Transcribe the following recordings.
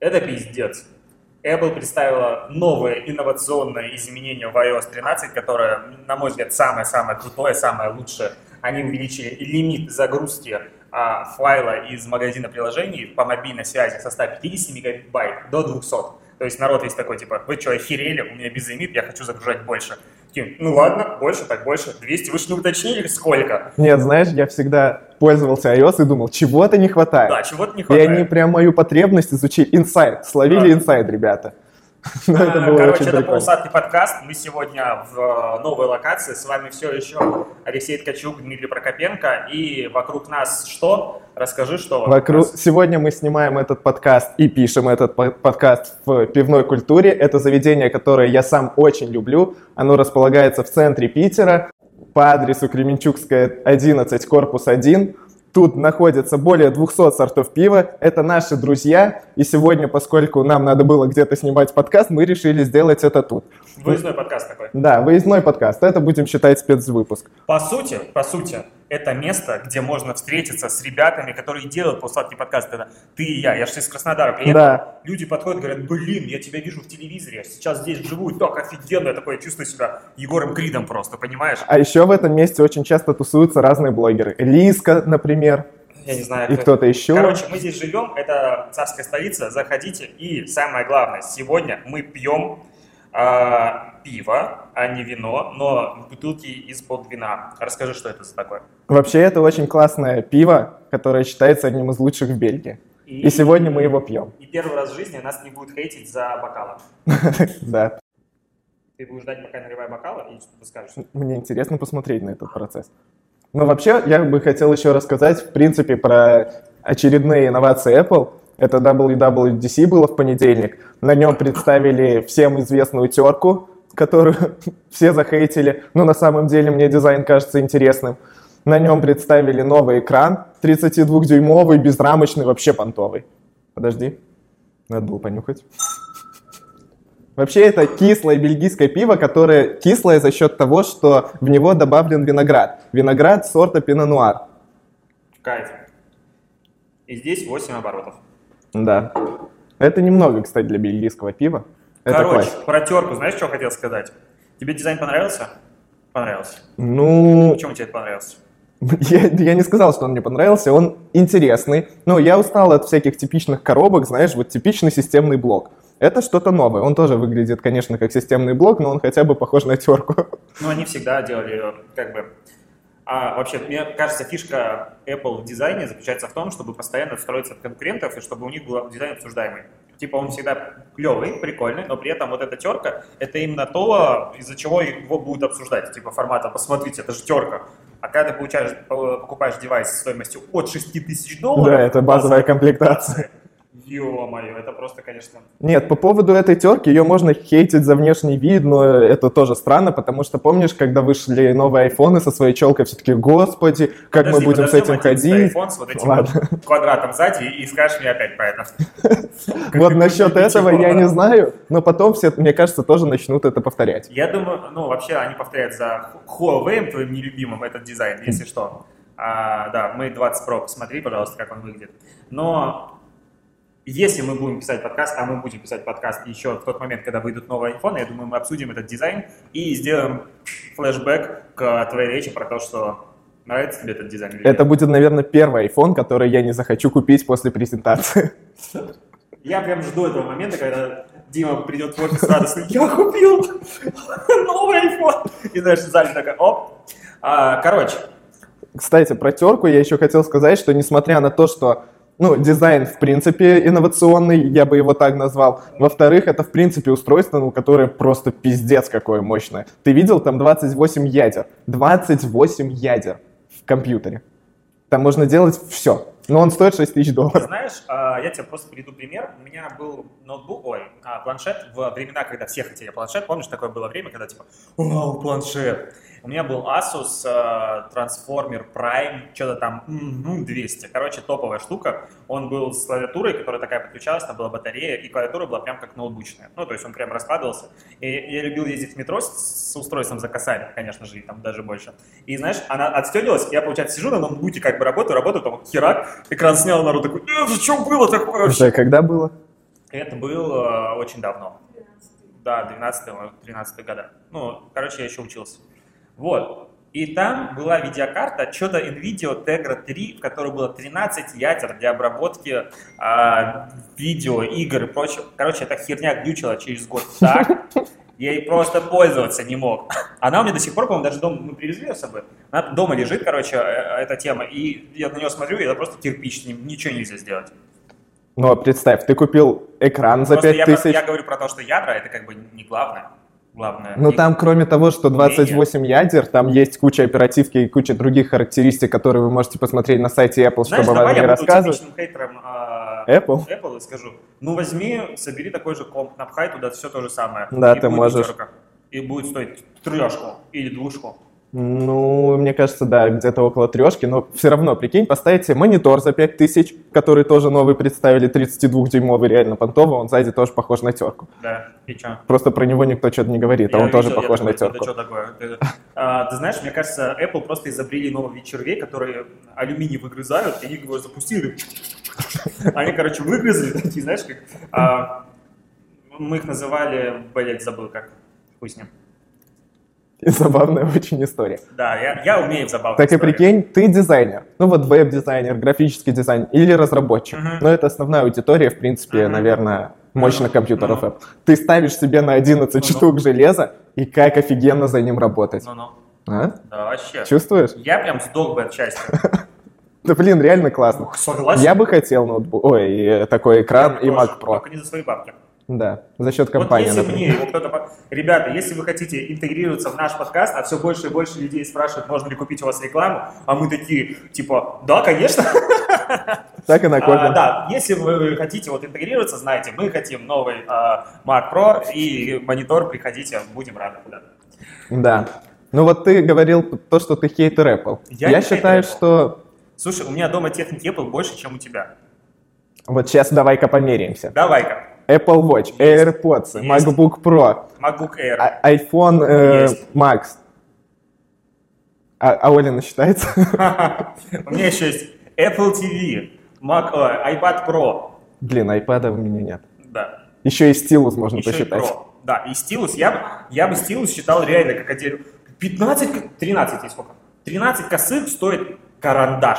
Это пиздец. Apple представила новое инновационное изменение в iOS 13, которое, на мой взгляд, самое-самое крутое, самое лучшее. Они увеличили лимит загрузки а, файла из магазина приложений по мобильной связи со 150 мегабайт до 200. То есть народ есть такой, типа, вы что, охерели, у меня безлимит, я хочу загружать больше. Такие, ну ладно, больше, так больше, 200, вы же не уточнили, сколько? Нет, знаешь, я всегда пользовался iOS и думал, чего-то не хватает. Да, чего-то не хватает. И они прям мою потребность изучили. Инсайт, словили инсайт, ребята. Ну, это было Короче, это полусадный подкаст. Мы сегодня в э, новой локации. С вами все еще Алексей Ткачук, Дмитрий Прокопенко. И вокруг нас что? Расскажи, что вокруг, нас. Сегодня мы снимаем этот подкаст и пишем этот подкаст в пивной культуре. Это заведение, которое я сам очень люблю. Оно располагается в центре Питера по адресу Кременчугская, 11, корпус 1. Тут находится более 200 сортов пива. Это наши друзья. И сегодня, поскольку нам надо было где-то снимать подкаст, мы решили сделать это тут. Выездной подкаст такой. Да, выездной подкаст. Это будем считать спецвыпуск. По сути, по сути, это место, где можно встретиться с ребятами, которые делают полусладкий подкаст. Это ты и я. Я же из Краснодара приехал. Да. Люди подходят, говорят, блин, я тебя вижу в телевизоре, я сейчас здесь живу, так офигенно. Я такой чувствую себя Егором Кридом просто, понимаешь? А еще в этом месте очень часто тусуются разные блогеры. Лиска, например. Я не знаю. И кто... кто-то еще. Короче, мы здесь живем, это царская столица, заходите. И самое главное, сегодня мы пьем а, пиво, а не вино, но в бутылке из-под вина. Расскажи, что это за такое? Вообще, это очень классное пиво, которое считается одним из лучших в Бельгии. И, и сегодня мы его пьем. И первый раз в жизни нас не будут хейтить за бокалы. Да. Ты будешь ждать, пока наливай бокалы, и что ты скажешь? Мне интересно посмотреть на этот процесс. Но вообще, я бы хотел еще рассказать, в принципе, про очередные инновации Apple. Это WWDC было в понедельник. На нем представили всем известную терку, которую все захейтили, но на самом деле мне дизайн кажется интересным. На нем представили новый экран, 32-дюймовый, безрамочный, вообще понтовый. Подожди, надо было понюхать. Вообще это кислое бельгийское пиво, которое кислое за счет того, что в него добавлен виноград. Виноград сорта пино-нуар. Кайф. И здесь 8 оборотов. Да. Это немного, кстати, для бельгийского пива. Это Короче, класс. про терку, знаешь, что хотел сказать? Тебе дизайн понравился? Понравился. Ну... Почему тебе это понравился? Я, я не сказал, что он мне понравился, он интересный. Но я устал от всяких типичных коробок, знаешь, вот типичный системный блок. Это что-то новое. Он тоже выглядит, конечно, как системный блок, но он хотя бы похож на терку. Ну, они всегда делали как бы а вообще, мне кажется, фишка Apple в дизайне заключается в том, чтобы постоянно строиться от конкурентов и чтобы у них был дизайн обсуждаемый. Типа он всегда клевый, прикольный, но при этом вот эта терка, это именно то, из-за чего его будут обсуждать. Типа формата, посмотрите, это же терка. А когда ты получаешь, покупаешь девайс стоимостью от 6 тысяч долларов... Да, это базовая комплектация. Ё-моё, это просто, конечно... Нет, по поводу этой терки, ее можно хейтить за внешний вид, но это тоже странно, потому что помнишь, когда вышли новые айфоны со своей челкой, все-таки, господи, как подожди, мы будем подожди, с этим ходить? iPhone с вот этим вот квадратом сзади и скажешь мне опять про это. Вот насчет этого я не знаю, но потом все, мне кажется, тоже начнут это повторять. Я думаю, ну вообще они повторяют за Huawei, твоим нелюбимым, этот дизайн, если что. А, да, мы 20 Pro, посмотри, пожалуйста, как он выглядит. Но если мы будем писать подкаст, а мы будем писать подкаст еще в тот момент, когда выйдут новые iPhone, я думаю, мы обсудим этот дизайн и сделаем флешбэк к твоей речи про то, что нравится тебе этот дизайн. Это будет, наверное, первый iPhone, который я не захочу купить после презентации. Я прям жду этого момента, когда Дима придет в офис радостный, я купил новый iPhone. И знаешь, в зале такая, оп. А, короче. Кстати, про терку я еще хотел сказать, что несмотря на то, что ну, дизайн, в принципе, инновационный, я бы его так назвал. Во-вторых, это, в принципе, устройство, ну, которое просто пиздец какое мощное. Ты видел там 28 ядер? 28 ядер в компьютере. Там можно делать все. Но он стоит 6 тысяч долларов. Знаешь, а, я тебе просто приведу пример. У меня был ноутбук, ой, а, планшет в времена, когда все хотели планшет. Помнишь, такое было время, когда типа, вау, планшет. У меня был Asus Transformer Prime, что-то там, ну, 200. Короче, топовая штука. Он был с клавиатурой, которая такая подключалась, там была батарея, и клавиатура была прям как ноутбучная. Ну, то есть он прям раскладывался. И я любил ездить в метро с, с устройством за косарь, конечно же, и там даже больше. И знаешь, она отстегивалась, я, получается, сижу на ноутбуке, как бы работаю, работаю, там херак, экран снял, народ такой, э, что было такое вообще? Это когда было? Это было э, очень давно. Да, 12-13 года. Ну, короче, я еще учился. Вот. И там была видеокарта, что-то NVIDIA Tegra 3, в которой было 13 ядер для обработки а, видео, игр и прочего. Короче, эта херня глючила через год так, я ей просто пользоваться не мог. Она у меня до сих пор, по-моему, даже дома, мы привезли ее с собой, она дома лежит, короче, э, э, эта тема, и я на нее смотрю, и это просто кирпич, ничего нельзя сделать. Ну, а представь, ты купил экран за Просто 5000. я, я говорю про то, что ядра это как бы не главное. Главное. Ну там, кроме того, что 28 ядер, там есть куча оперативки и куча других характеристик, которые вы можете посмотреть на сайте Apple, Знаешь, чтобы вам не я буду рассказывать. типичным хейтером а, Apple? Apple и скажу, ну возьми, собери такой же комп, напхай туда все то же самое. Да, ты можешь. пятерка. И будет стоить трешку или двушку. Ну, мне кажется, да, где-то около трешки, но все равно, прикинь, поставить себе монитор за 5000, который тоже новый представили, 32-дюймовый, реально понтовый, он сзади тоже похож на терку. Да, и чё? Просто про него никто что-то не говорит, а Я он тоже видел, я похож на такой, терку. Это что такое? Ты- а, ты знаешь, мне кажется, Apple просто изобрели новый червей, которые алюминий выгрызают, и они его запустили. Они, короче, выгрызли, такие, знаешь, как... а, мы их называли, блядь, забыл как. Хуй с ним. И забавная очень история. Да, я, я умею в забавные Так и прикинь, ты дизайнер, ну вот веб-дизайнер, графический дизайнер или разработчик. Мгм. Но это основная аудитория, в принципе, Мгм. наверное, мощных Ну, компьютеров. ну. Apple. Ты ставишь себе на 11 Ну-ну. штук железа, и как офигенно за ним работать. Ну-ну. А? Да, вообще. Чувствуешь? Я прям сдох бы от счастья. Да блин, реально классно. Согласен. Я бы хотел ноутбук, ой, такой экран и Mac Pro. Только не за свои бабки. Да, за счет Вот компании, если например. мне кто-то... Ребята, если вы хотите интегрироваться в наш подкаст, а все больше и больше людей спрашивают, можно ли купить у вас рекламу, а мы такие, типа, да, конечно. Так и накопим. А, да, если вы хотите вот интегрироваться, знаете, мы хотим новый а, Mac Pro и монитор, приходите, будем рады. Да. Да. Ну вот ты говорил то, что ты хейтер Apple. Я Я, считаю, Apple. что... Слушай, у меня дома техники Apple больше, чем у тебя. Вот сейчас давай-ка померяемся. Давай-ка. Apple Watch, AirPods, Есть. MacBook Pro, MacBook Air. а- iPhone э, Есть. Max. А, а Олина считается? У меня еще есть Apple TV, Mac, ой, iPad Pro. Блин, iPad у меня нет. Да. Еще и стилус можно Еще и посчитать. Pro. Да, и стилус, я бы, я бы стилус считал реально как отдельно. 15, ко- 13 есть сколько? 13 косых стоит карандаш.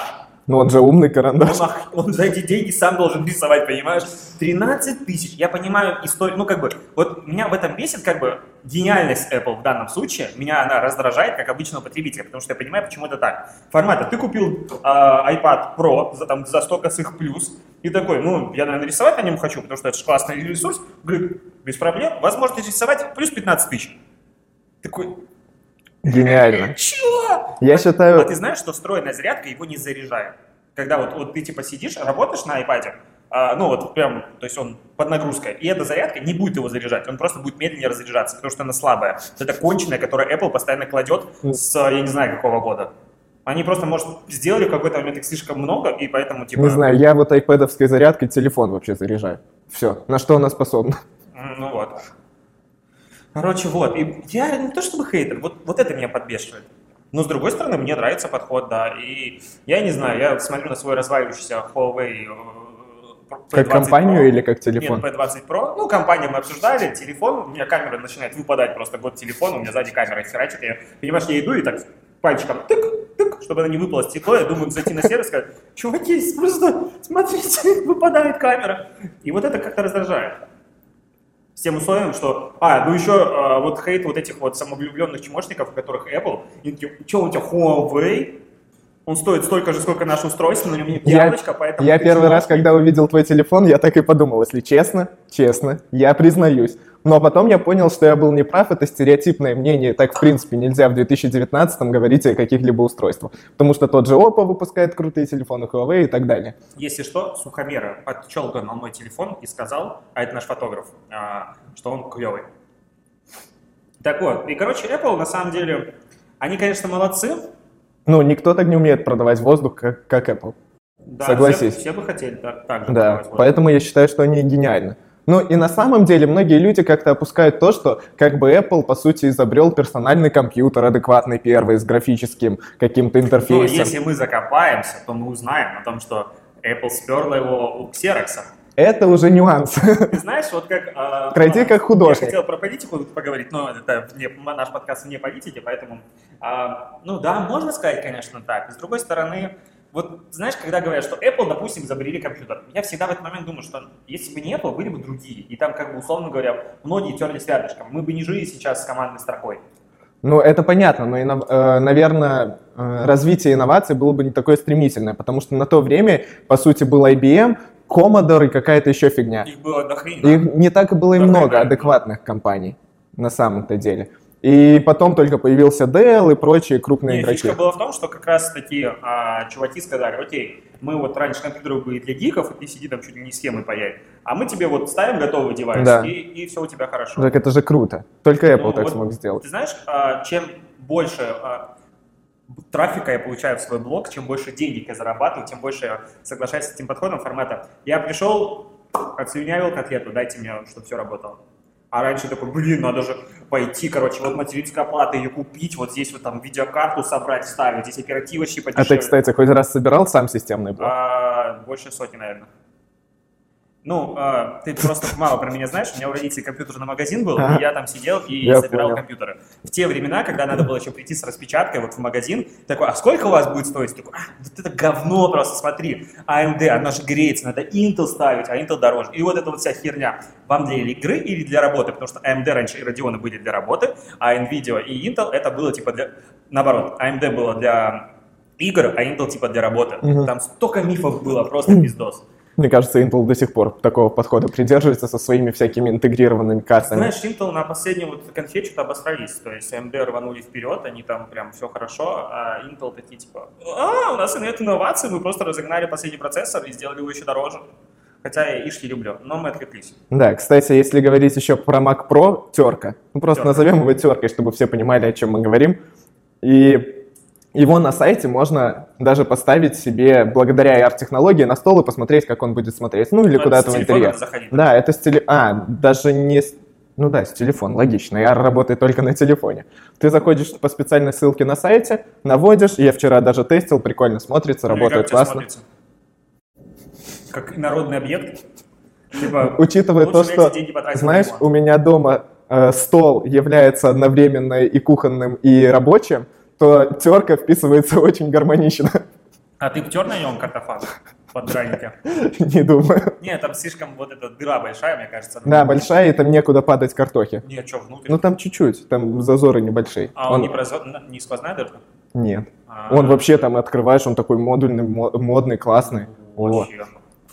Ну он же умный Он, карандаш. ах- он за эти деньги сам должен рисовать, понимаешь? 13 тысяч. Я понимаю историю, ну как бы, вот меня в этом бесит как бы гениальность Apple в данном случае. Меня она раздражает как обычного потребителя, потому что я понимаю, почему это так. Формата, ты купил а, iPad Pro за, там, за 100 косых плюс, и такой, ну, я, наверное, рисовать на нем хочу, потому что это же классный ресурс. Говорит, без проблем, возможность рисовать плюс 15 тысяч. Такой, Гениально. чего? Я А считаю... ты знаешь, что встроенная зарядка его не заряжает? Когда вот, вот ты типа сидишь, работаешь на iPad, а, ну вот прям, то есть он под нагрузкой, и эта зарядка не будет его заряжать, он просто будет медленнее разряжаться, потому что она слабая. Это конченая, которую Apple постоянно кладет с, я не знаю, какого года. Они просто, может, сделали в какой-то момент их слишком много, и поэтому типа... Не знаю, я вот айпэдовской зарядкой телефон вообще заряжаю. Все, на что она способна. Ну вот. Короче, вот. И я не то чтобы хейтер, вот, вот это меня подбешивает. Но с другой стороны, мне нравится подход, да. И я не знаю, я смотрю на свой разваливающийся Huawei э, Как P20 компанию Pro. или как телефон? Нет, P20 Pro. Ну, компанию мы обсуждали, телефон, у меня камера начинает выпадать просто год телефона, у меня сзади камера херачит. Я, понимаешь, я иду и так пальчиком тык, тык, чтобы она не выпала стекло. Я думаю, зайти на сервис и сказать, чуваки, просто смотрите, выпадает камера. И вот это как-то раздражает. С тем условием, что, а, ну еще а, вот хейт вот этих вот самовлюбленных чмошников, у которых Apple, и такие, что у тебя Huawei, он стоит столько же, сколько наше устройство, но у него нет Я- поэтому... Я первый раз, чмошник». когда увидел твой телефон, я так и подумал, если честно, честно, я признаюсь. Но потом я понял, что я был неправ, это стереотипное мнение, так в принципе нельзя в 2019 говорить о каких-либо устройствах. Потому что тот же Oppo выпускает крутые телефоны, Huawei и так далее. Если что, Сухомера подчелкал на мой телефон и сказал, а это наш фотограф, а, что он клевый. Так вот, и короче, Apple на самом деле, они, конечно, молодцы. Ну, никто так не умеет продавать воздух, как, как Apple. Да, Согласись. Все, все бы хотели так, так же Да, поэтому я считаю, что они гениальны. Ну и на самом деле многие люди как-то опускают то, что как бы Apple по сути изобрел персональный компьютер адекватный первый с графическим каким-то Но интерфейсом. если мы закопаемся, то мы узнаем о том, что Apple сперла его у Xerox. Это уже нюанс. Ты знаешь, вот как... а, Пройти как художник. Я хотел про политику поговорить, но это вне- наш подкаст вне политики, поэтому... а, ну да, можно сказать, конечно, так. С другой стороны, вот знаешь, когда говорят, что Apple, допустим, изобрели компьютер, я всегда в этот момент думаю, что если бы не Apple, были бы другие. И там, как бы, условно говоря, многие терлись рядышком. Мы бы не жили сейчас с командной строкой. Ну, это понятно, но, инно- э, наверное, э, развитие инноваций было бы не такое стремительное, потому что на то время, по сути, был IBM, Commodore и какая-то еще фигня. Их было до хрена. Их не так и было и Да, много адекватных компаний на самом-то деле. И потом только появился Dell и прочие крупные Не, игроки. фишка была в том, что как раз такие а, чуваки сказали, окей, мы вот раньше компьютеры были для гиков, и ты сиди там чуть ли не схемы паяй, а мы тебе вот ставим готовый девайс, Да. и, и все у тебя хорошо. Так это же круто. Только Apple Ну, так вот смог сделать. Ты знаешь, а, чем больше а, трафика я получаю в свой блог, чем больше денег я зарабатываю, тем больше я соглашаюсь с этим подходом формата. Я пришел, отслюнявил котлету, дайте мне, чтобы все работало. А раньше такой, блин, надо же пойти, короче, вот материнская плата, ее купить, вот здесь вот там видеокарту собрать, ставить, здесь оперативочки А подешевле. ты, кстати, хоть раз собирал сам системный блок? А, больше сотни, наверное. Ну, а, ты просто мало про меня знаешь. У меня у родителей компьютерный магазин был, и я там сидел и Я собирал понял. компьютеры. В те времена, когда надо было еще прийти с распечаткой вот в магазин, такой, а сколько у вас будет стоить? Такой, а, вот это говно просто, смотри. AMD, она же греется, надо Intel ставить, а Intel дороже. И вот эта вот вся херня. Вам для игры или для работы? Потому что AMD раньше и Radeon были для работы, а Nvidia и Intel это было типа для... Наоборот, AMD было для игр, а Intel типа для работы. Мгм. Там столько мифов было, просто пиздос. Мне кажется, Intel до сих пор такого подхода придерживается со своими всякими интегрированными картами. Знаешь, Intel на последнем вот конфе что-то обосрались, то есть AMD рванули вперед, они там прям все хорошо, а Intel такие типа, а, у нас нет инноваций, мы просто разогнали последний процессор и сделали его еще дороже. Хотя я ишки люблю, но мы отвлеклись. Да, кстати, если говорить еще про Mac Pro, терка. Ну, просто Терка. назовем его теркой, чтобы все понимали, о чем мы говорим. И его на сайте можно даже поставить себе благодаря AR-технологии на стол и посмотреть, как он будет смотреть. Ну, или Ну, куда-то в интерьер. заходить. Да, это с теле... А, даже не... Ну да, с телефона, логично. AR работает только на телефоне. Ты заходишь по специальной ссылке на сайте, наводишь, я вчера даже тестил, прикольно смотрится, Ну работает классно. смотрится? Как народный объект? Типа, Учитывая то, что, знаешь, на у меня дома э, стол является одновременно и кухонным, и рабочим, то терка вписывается очень гармонично. А ты втер на нем картофан под драники? Не думаю. Нет, там слишком вот эта дыра большая, мне кажется. Да, большая, и там некуда падать картохи. Нет, что, внутрь? Ну там чуть-чуть, там зазоры небольшие. а он, не, производ... не сквозная дырка? Нет. А, Он вообще там открываешь, он такой модульный, мо- модный, классный. Вот. вообще.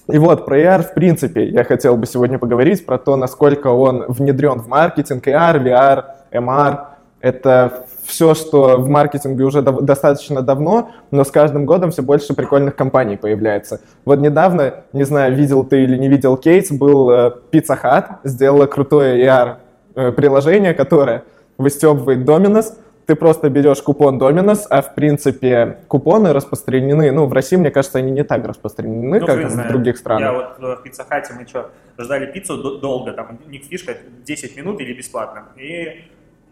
И вот про AR, в принципе, я хотел бы сегодня поговорить про то, насколько он внедрен в маркетинг, AR, VR, MR. Это все, что в маркетинге уже дов- достаточно давно, но с каждым годом все больше прикольных компаний появляется. Вот недавно, не знаю, видел ты или не видел кейс, был э, Pizza Hut, сделала крутое AR э, приложение, которое выстебывает Dominus, ты просто берешь купон Dominus, а в принципе купоны распространены, ну в России, мне кажется, они не так распространены, Ну, как в знает. других странах. Я вот э, в пиццахате, мы что, ждали пиццу долго, там у них фишка 10 минут или бесплатно. И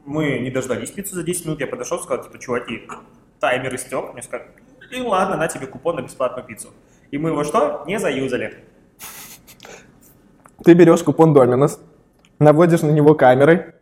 мы не дождались пиццу за 10 минут, я подошел, сказал, типа, чуваки, таймер истек, мне сказали, и ладно, на тебе купон на бесплатную пиццу. И мы его что? Не заюзали. Ты берешь купон Dominus, наводишь на него камерой,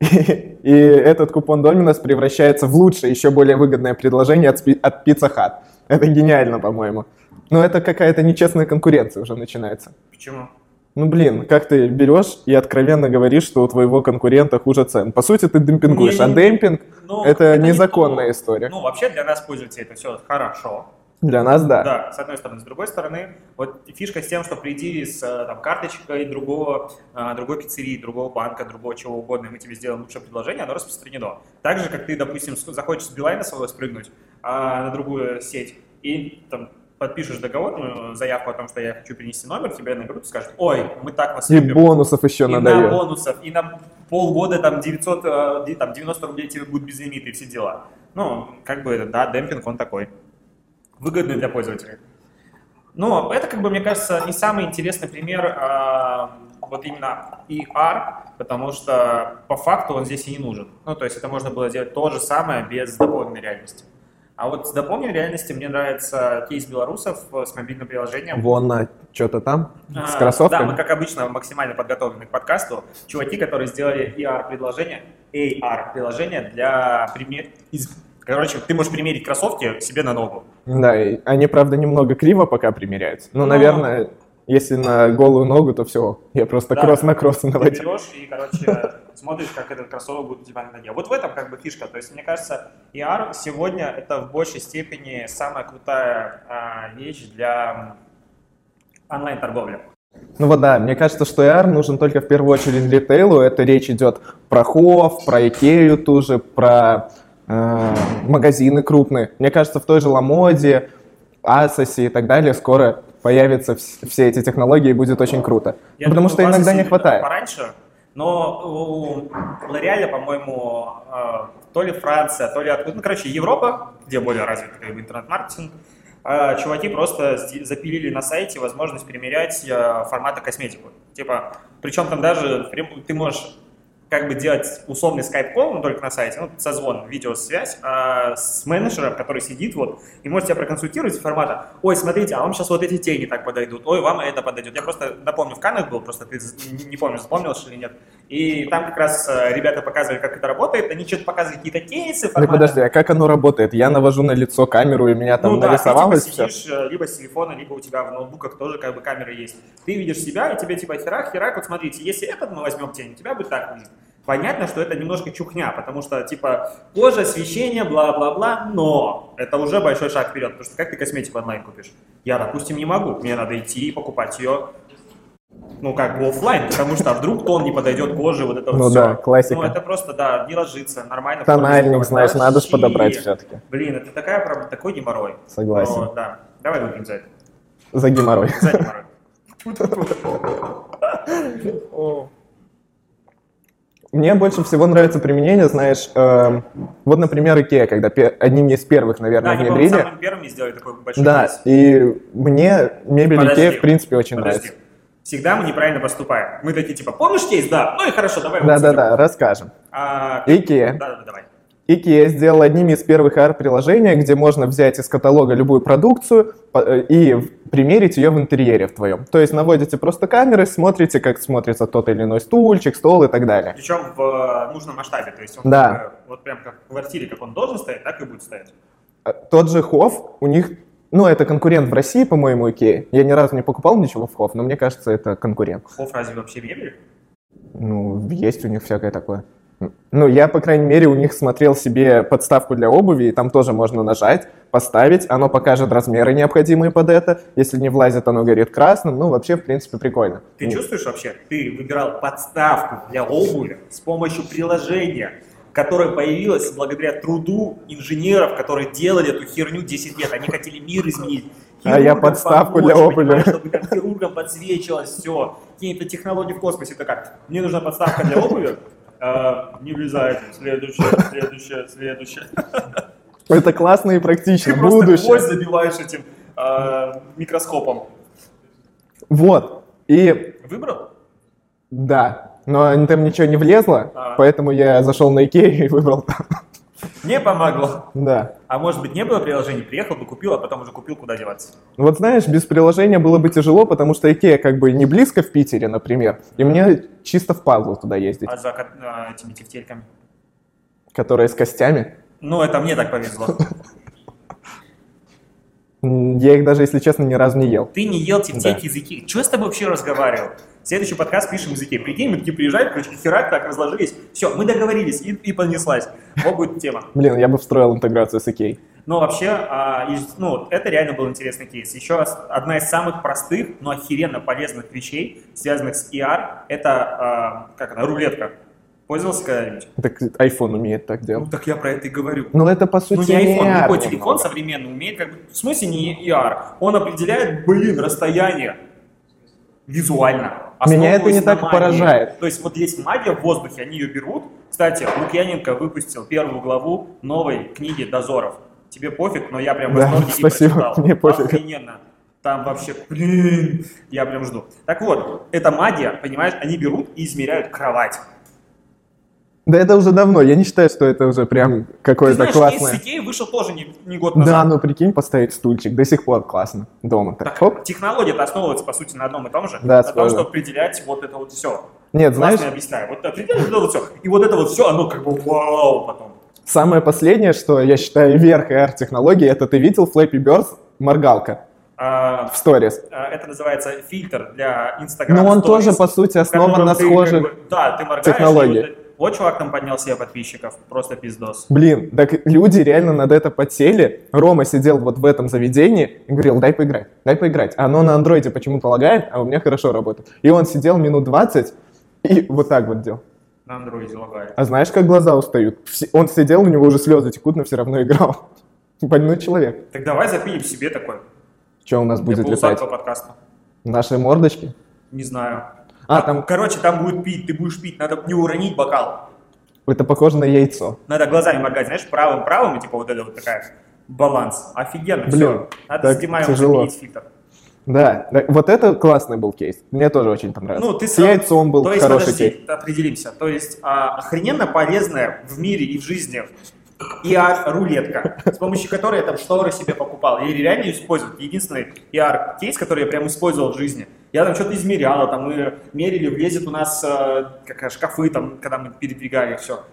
и, и этот купон Dominus превращается в лучшее, еще более выгодное предложение от, от Pizza Hut. Это гениально, по-моему. Но это какая-то нечестная конкуренция уже начинается. Почему? Ну, блин, как ты берешь и откровенно говоришь, что у твоего конкурента хуже цен. По сути, ты демпингуешь, а Не-не-не. демпинг Ну, это не незаконная то. история. Ну, вообще для нас, пользователей, это все хорошо. Для нас, да. Да, с одной стороны. С другой стороны, вот фишка с тем, что приди с э, там, карточкой другого, э, другой пиццерии, другого банка, другого чего угодно, и мы тебе сделаем лучшее предложение, оно распространено. Так же, как ты, допустим, захочешь с Билайна своего спрыгнуть а, на другую сеть и там, подпишешь договорную заявку о том, что я хочу принести номер, тебе наберут и скажут, ой, мы так вас И любим. бонусов еще И на бонусов, и на полгода там 900, э, там 90 рублей тебе будет без лимита и все дела. Ну, как бы, это, да, демпинг, он такой. Выгодный для пользователей. Но это, как бы, мне кажется, не самый интересный пример э, вот именно ER, потому что по факту он здесь и не нужен. Ну, то есть это можно было сделать то же самое без дополненной реальности. А вот с дополненной реальностью мне нравится кейс белорусов э, с мобильным приложением. Вон на что-то там с А, кроссовками. Да, мы, как обычно, максимально подготовлены к подкасту. Чуваки, которые сделали AR-приложение, AR-приложение для пример... Короче, ты можешь примерить кроссовки себе на ногу. Да, и они, правда, немного криво пока примеряются. Ну, Но- наверное, если на голую ногу, то все. Я просто Да. кросс на кросс Ты наводил. берешь и, короче, смотришь, как этот кроссовок будет у тебя на ноге. Вот в этом как бы фишка. То есть, мне кажется, AR сегодня это в большей степени самая крутая а, вещь для онлайн-торговли. Ну вот да, мне кажется, что AR нужен только в первую очередь ритейлу. Это речь идет про Хов, про Икею ту же, про э, магазины крупные. Мне кажется, в той же Ламоде, Асосе и так далее скоро появятся вс- все эти технологии и будет очень круто. Я Потому думаю, что иногда не хватает. Пораньше, но у L'Oreal, по-моему, э, то ли Франция, то ли откуда, ну, короче, Европа, где более как бы, интернет-маркетинг, э, чуваки просто запилили на сайте возможность примерять э, форматы косметику. Типа, причем там даже ты можешь как бы делать условный скайп-колл, но только на сайте, ну, созвон, видеосвязь а, с менеджером, который сидит вот, и может тебя проконсультировать формата, ой, смотрите, а вам сейчас вот эти тени так подойдут, ой, вам это подойдет. Я просто напомню, в Канах был, просто ты не помню, запомнил или нет. И там как раз э, ребята показывали, как это работает, они что-то показывали, какие-то кейсы, Ну подожди, а как оно работает? Я навожу на лицо камеру, и меня там Ну да, нарисовалось ты все. типа сидишь э, либо с телефона, либо у тебя в ноутбуках тоже как бы камера есть. Ты видишь себя, и тебе типа херак, херак, вот смотрите, если этот мы возьмем тень, у тебя будет так выглядеть. Понятно, что это немножко чухня, потому что типа кожа, освещение, бла-бла-бла, но это уже большой шаг вперед, потому что как ты косметику онлайн купишь? Я, допустим, не могу, мне надо идти и покупать ее ну, как бы оффлайн, потому что а вдруг тон не подойдет коже, вот это Ну вот да, всё. классика. Ну, это просто, да, не ложится, нормально. Тональник, знаешь, надо же подобрать все-таки. Блин, это такая проблема, такой геморрой. Согласен. Но, да, давай выпьем за это. За геморрой. За геморрой. Мне больше всего нравится применение, знаешь, эм, вот, например, Икея, когда одним из первых, Да, наверное, по-моему, внедрили. самыми первыми сделали такой большой Да, кейс. и мне мебель Подожди, Икея, в принципе, очень Подожди. нравится. Всегда мы неправильно поступаем. Мы такие, типа, помнишь кейс? Да. Ну и хорошо, давай Да-да-да, расскажем. А, Икея. Да, да, давай. Ikea сделал одним из первых AR-приложений, где можно взять из каталога любую продукцию э, и примерить ее в интерьере в твоем. То есть наводите просто камеры, смотрите, как смотрится тот или иной стульчик, стол и так далее. Причем в э, нужном масштабе. То есть он Да. как бы вот прям как в квартире, как он должен стоять, так и будет стоять. А Тот же Хофф, у них, ну, это конкурент в России, по-моему, Ikea. Я ни разу не покупал ничего в Хофф, но мне кажется, это конкурент. Хофф разве вообще мебель? Ну, есть у них всякое такое. Ну, я, по крайней мере, у них смотрел себе подставку для обуви, и там тоже можно нажать, поставить, оно покажет размеры необходимые под это. Если не влазит, оно горит красным. Ну, вообще, в принципе, прикольно. Ты чувствуешь вообще? Ты выбирал подставку для обуви с помощью приложения, которое появилось благодаря труду инженеров, которые делали эту херню 10 лет. Они хотели мир изменить. А я Хирургам подставку помочь, для обуви. Чтобы там хирургам подсвечивалось все. Какие-то технологии в космосе. Это как? Мне нужна подставка для обуви. А, Не влезает. Следующее, следующее, следующее. Это классно и практично. Ты просто Будущее. гвоздь забиваешь этим а, микроскопом. Вот. И Выбрал? да, но там ничего не влезло, А. поэтому я зашел на Икею и выбрал там. Не помогло. Да. А может быть не было приложений, приехал бы купил, а потом уже купил, куда деваться. Вот знаешь, без приложения было бы тяжело, потому что Икея как бы не близко в Питере, например, и мне чисто впадло туда ездить, А за а, этими тефтельками? которая с костями. Ну, это мне так повезло. Я их даже, если честно, ни разу не ел. Ты не ел тефтельки из Икеи. Чего с тобой вообще разговаривал? Следующий подкаст пишем из Икеи. Прикинь, мы такие приезжаем, короче, херак, так разложились. Все, мы договорились, и, и понеслась. Вот будет тема. Блин, я бы встроил интеграцию с Икеей. Но вообще, а, из- ну, вот это реально был интересный кейс. Еще раз, одна из самых простых, но охеренно полезных вещей, связанных с ER, это, а, как она, рулетка. Пользовался когда-нибудь? Так iPhone умеет так Ну, делать. так я про это и говорю. Ну, это по сути Ну, не iPhone, AR любой телефон современный умеет, как бы, в смысле не ER, он определяет, блин, расстояние визуально. Меня это не так магии. поражает. То есть вот есть магия в воздухе, они ее берут. Кстати, Лукьяненко выпустил первую главу новой книги «Дозоров». Тебе пофиг, но я прям в Да, восторге спасибо, прочитал. мне пофиг. Охрененно. Там вообще, блин, я прям жду. Так вот, эта магия, понимаешь, они берут и измеряют кровать. Да это уже давно, я не считаю, что это уже прям Ты какое-то знаешь, классное. с Икеи вышел тоже не, не год Да, назад. ну прикинь, поставить стульчик, до сих пор классно. Дома так, Так, хоп. технология основывается, по сути, на одном и том же. Да, на том, схоже. что определять вот это вот все. Нет, знаешь, Классно объясняю. Вот определять вот это вот все. И вот это вот все, оно как бы вау потом. самое последнее, что я считаю верх AR-технологии, это ты видел Flappy Birds моргалка А, в сторис? а, это называется фильтр для Instagram Но он Stories, тоже, по сути, основан на ты, как схожих... бы, да, ты моргаешь. технологий. Вот, чувак там поднял себе подписчиков. Просто пиздос. Блин, так люди реально над это подсели. Рома сидел вот в этом заведении и говорил, дай поиграть, дай поиграть. Оно на андроиде почему-то лагает, а у меня хорошо работает. И он сидел минут 20 и вот так вот делал. На андроиде лагает. А знаешь, как глаза устают? Он сидел, у него уже слезы текут, но все равно играл. Больной человек. Так давай запилим себе такой. Что у нас Для будет летать? подкаста. Наши мордочки? Не знаю. А, там Короче, там будет пить, ты будешь пить, надо не уронить бокал. это похоже на яйцо. Надо глазами моргать, знаешь, правым-правым, и типа вот это вот такая баланс. Офигенно, Блин, все. Надо так с Димаем тяжело. фильтр. Да, да, вот это классный был кейс. Мне тоже очень понравился. Ну, ты С сам- яйцом был То есть, хороший подожди, кейс. определимся. То есть, а, охрененно полезная в мире и в жизни ER-рулетка, с помощью которой я там шторы себе покупал. Я реально использую. Единственный ER-кейс, который я прям использовал в жизни. Я там что-то измерял, там мы мерили, влезет у нас э, как, шкафы, там, когда мы передвигали все.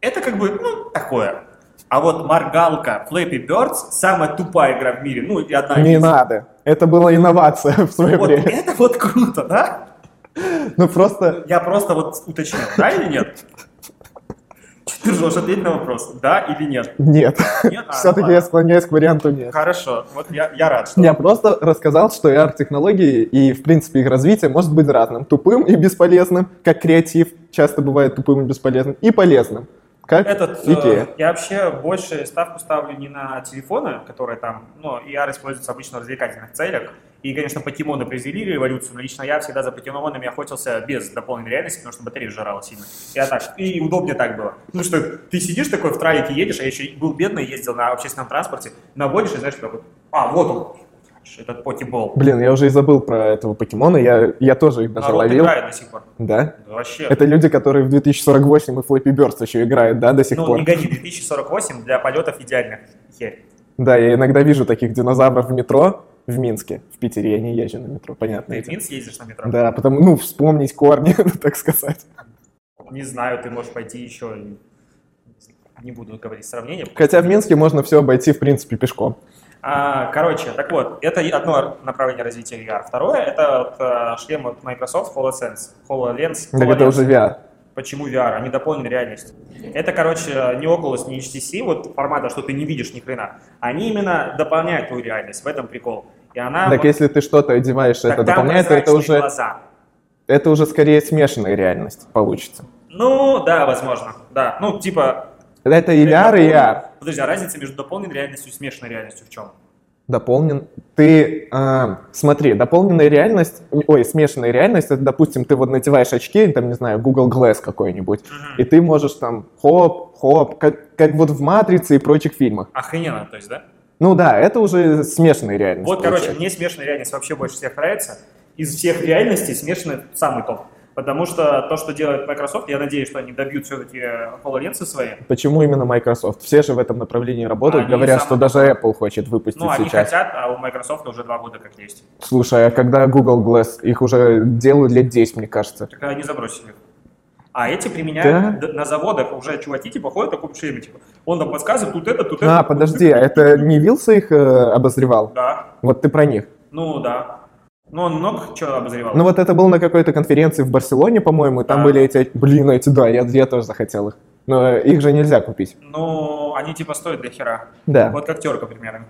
Это как бы, ну, такое. А вот моргалка Flappy Birds самая тупая игра в мире. Ну, и одна Не из. надо. Это была инновация в свое Вот время. это вот круто, да? Ну просто Я просто вот уточнил, да или нет? Ты ржешь? Ответь на вопрос, да или нет? нет. Нет? А, Все-таки ладно. я склоняюсь к варианту нет. Хорошо, вот я, я рад, что... Я просто рассказал, что AR-технологии и, в принципе, их развитие может быть разным. Тупым и бесполезным, как креатив часто бывает тупым и бесполезным, и полезным, как Этот, Икея. э, я вообще больше ставку ставлю не на телефоны, которые там, ну, ER используется обычно в развлекательных целях. И, конечно, покемоны произвели революцию, но лично я всегда за покемонами охотился без дополненной реальности, потому что батарея сжирала сильно. Я так, и удобнее так было. Ну что, ты сидишь такой в тралике, едешь, а я еще был бедный, ездил на общественном транспорте, наводишь и знаешь, такой, а, вот он, этот покебол. Блин, я уже и забыл про этого покемона, я, я тоже их даже Народ ловил. играет до сих пор. Да? Да вообще. Это люди, которые в 2048 и Flappy Birds еще играют, да, до сих ну, пор? не гони, 2048 для полетов идеально. Херь. Да, я иногда вижу таких динозавров в метро в Минске. В Питере я не езжу на метро, понятно. Ты в Минск ездишь на метро? Да, потому, ну, вспомнить корни, так сказать. Не знаю, ты можешь пойти еще. Не буду говорить сравнение. Хотя в Минске можно все обойти, в принципе, пешком. А, короче, так вот, это одно направление развития VR. Второе — это вот, а, шлем от Microsoft HoloSense. HoloLens. Так это HoloLens. уже VR. Почему VR, а не дополненная реальность? Это, короче, не Oculus, не HTC, вот формата, что ты не видишь ни хрена. Они именно дополняют твою реальность, в этом прикол. И она... Так вот- если ты что-то одеваешь, это дополняет, то это уже, глаза. это уже скорее смешанная реальность получится. Ну, да, возможно, да. Ну, типа... Это и VR, и AR. Подожди, а разница между дополненной реальностью и смешанной реальностью в чем? Дополнен. Ты, а, смотри, дополненная реальность, ой, смешанная реальность, это, допустим, ты вот надеваешь очки, там, не знаю, Google Glass какой-нибудь, и ты можешь там хоп, хоп, как, как вот в «Матрице» и прочих фильмах. Охрененно, то есть, да? Ну да, это уже смешанная реальность. Вот, короче, получается. мне смешанная реальность вообще больше всех нравится. Из всех реальностей смешанная самый топ. Потому что то, что делает Microsoft, я надеюсь, что они добьют все-таки HoloLens свои. Почему именно Microsoft? Все же в этом направлении работают, Они говорят, самые что даже Apple хочет выпустить Ну, они сейчас. хотят, а у Microsoft уже два года как есть. Слушай, а когда Google Glass? Их уже делают лет 10, мне кажется. Так они забросили их. А эти применяют д- на заводах уже чуваки, типа, ходят таком шлеме, типа, он нам подсказывает, тут это, тут это. А, подожди, а это не Вилса их э, обозревал? Да, Вот ты про них. ну да. Ну, он много чего обозревал. Ну вот это был на какой-то конференции в Барселоне, по-моему, и там Да. были эти... Блин, эти, да, я, я тоже захотел их. Но их же нельзя купить. Ну, они типа стоят для хера. Да. Вот как терка примерно.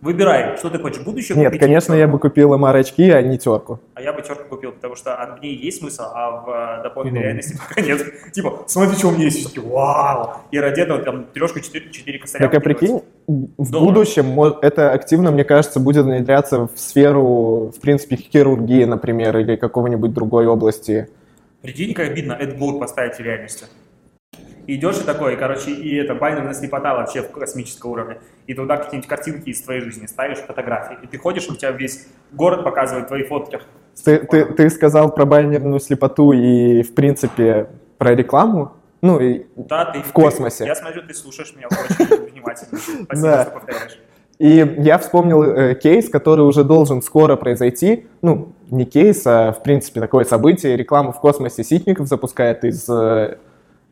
Выбирай, что ты хочешь, будущее Нет, купить конечно, я бы купил MR-очки, а не терку. А я бы терку купил, потому что в ней есть смысл, а в э, дополненной Ну. реальности пока нет. Типа, смотри, что у меня есть. Такие, Вау! И ради этого там трешку 4, 4 косаря. Так а прикинь, в будущем это активно, мне кажется, будет внедряться в сферу, в принципе, хирургии, например, или какого-нибудь другой области. Прикинь, как обидно AdBlock поставить в реальности. И идешь и такой, короче, и это байнерная слепота вообще в космическом уровне. И туда какие-нибудь картинки из твоей жизни ставишь, фотографии. И ты ходишь, у тебя весь город показывает твои фотки. Ты, ты, ты сказал про байнерную слепоту и, в принципе, про рекламу. Ну, и, Да, ты... В космосе. ты- я смотрю, ты слушаешь меня очень внимательно. Спасибо, Да. что повторяешь. и я вспомнил э, кейс, который уже должен скоро произойти. Ну, не кейс, а, в принципе, такое событие. Рекламу в космосе Ситников запускает из... э,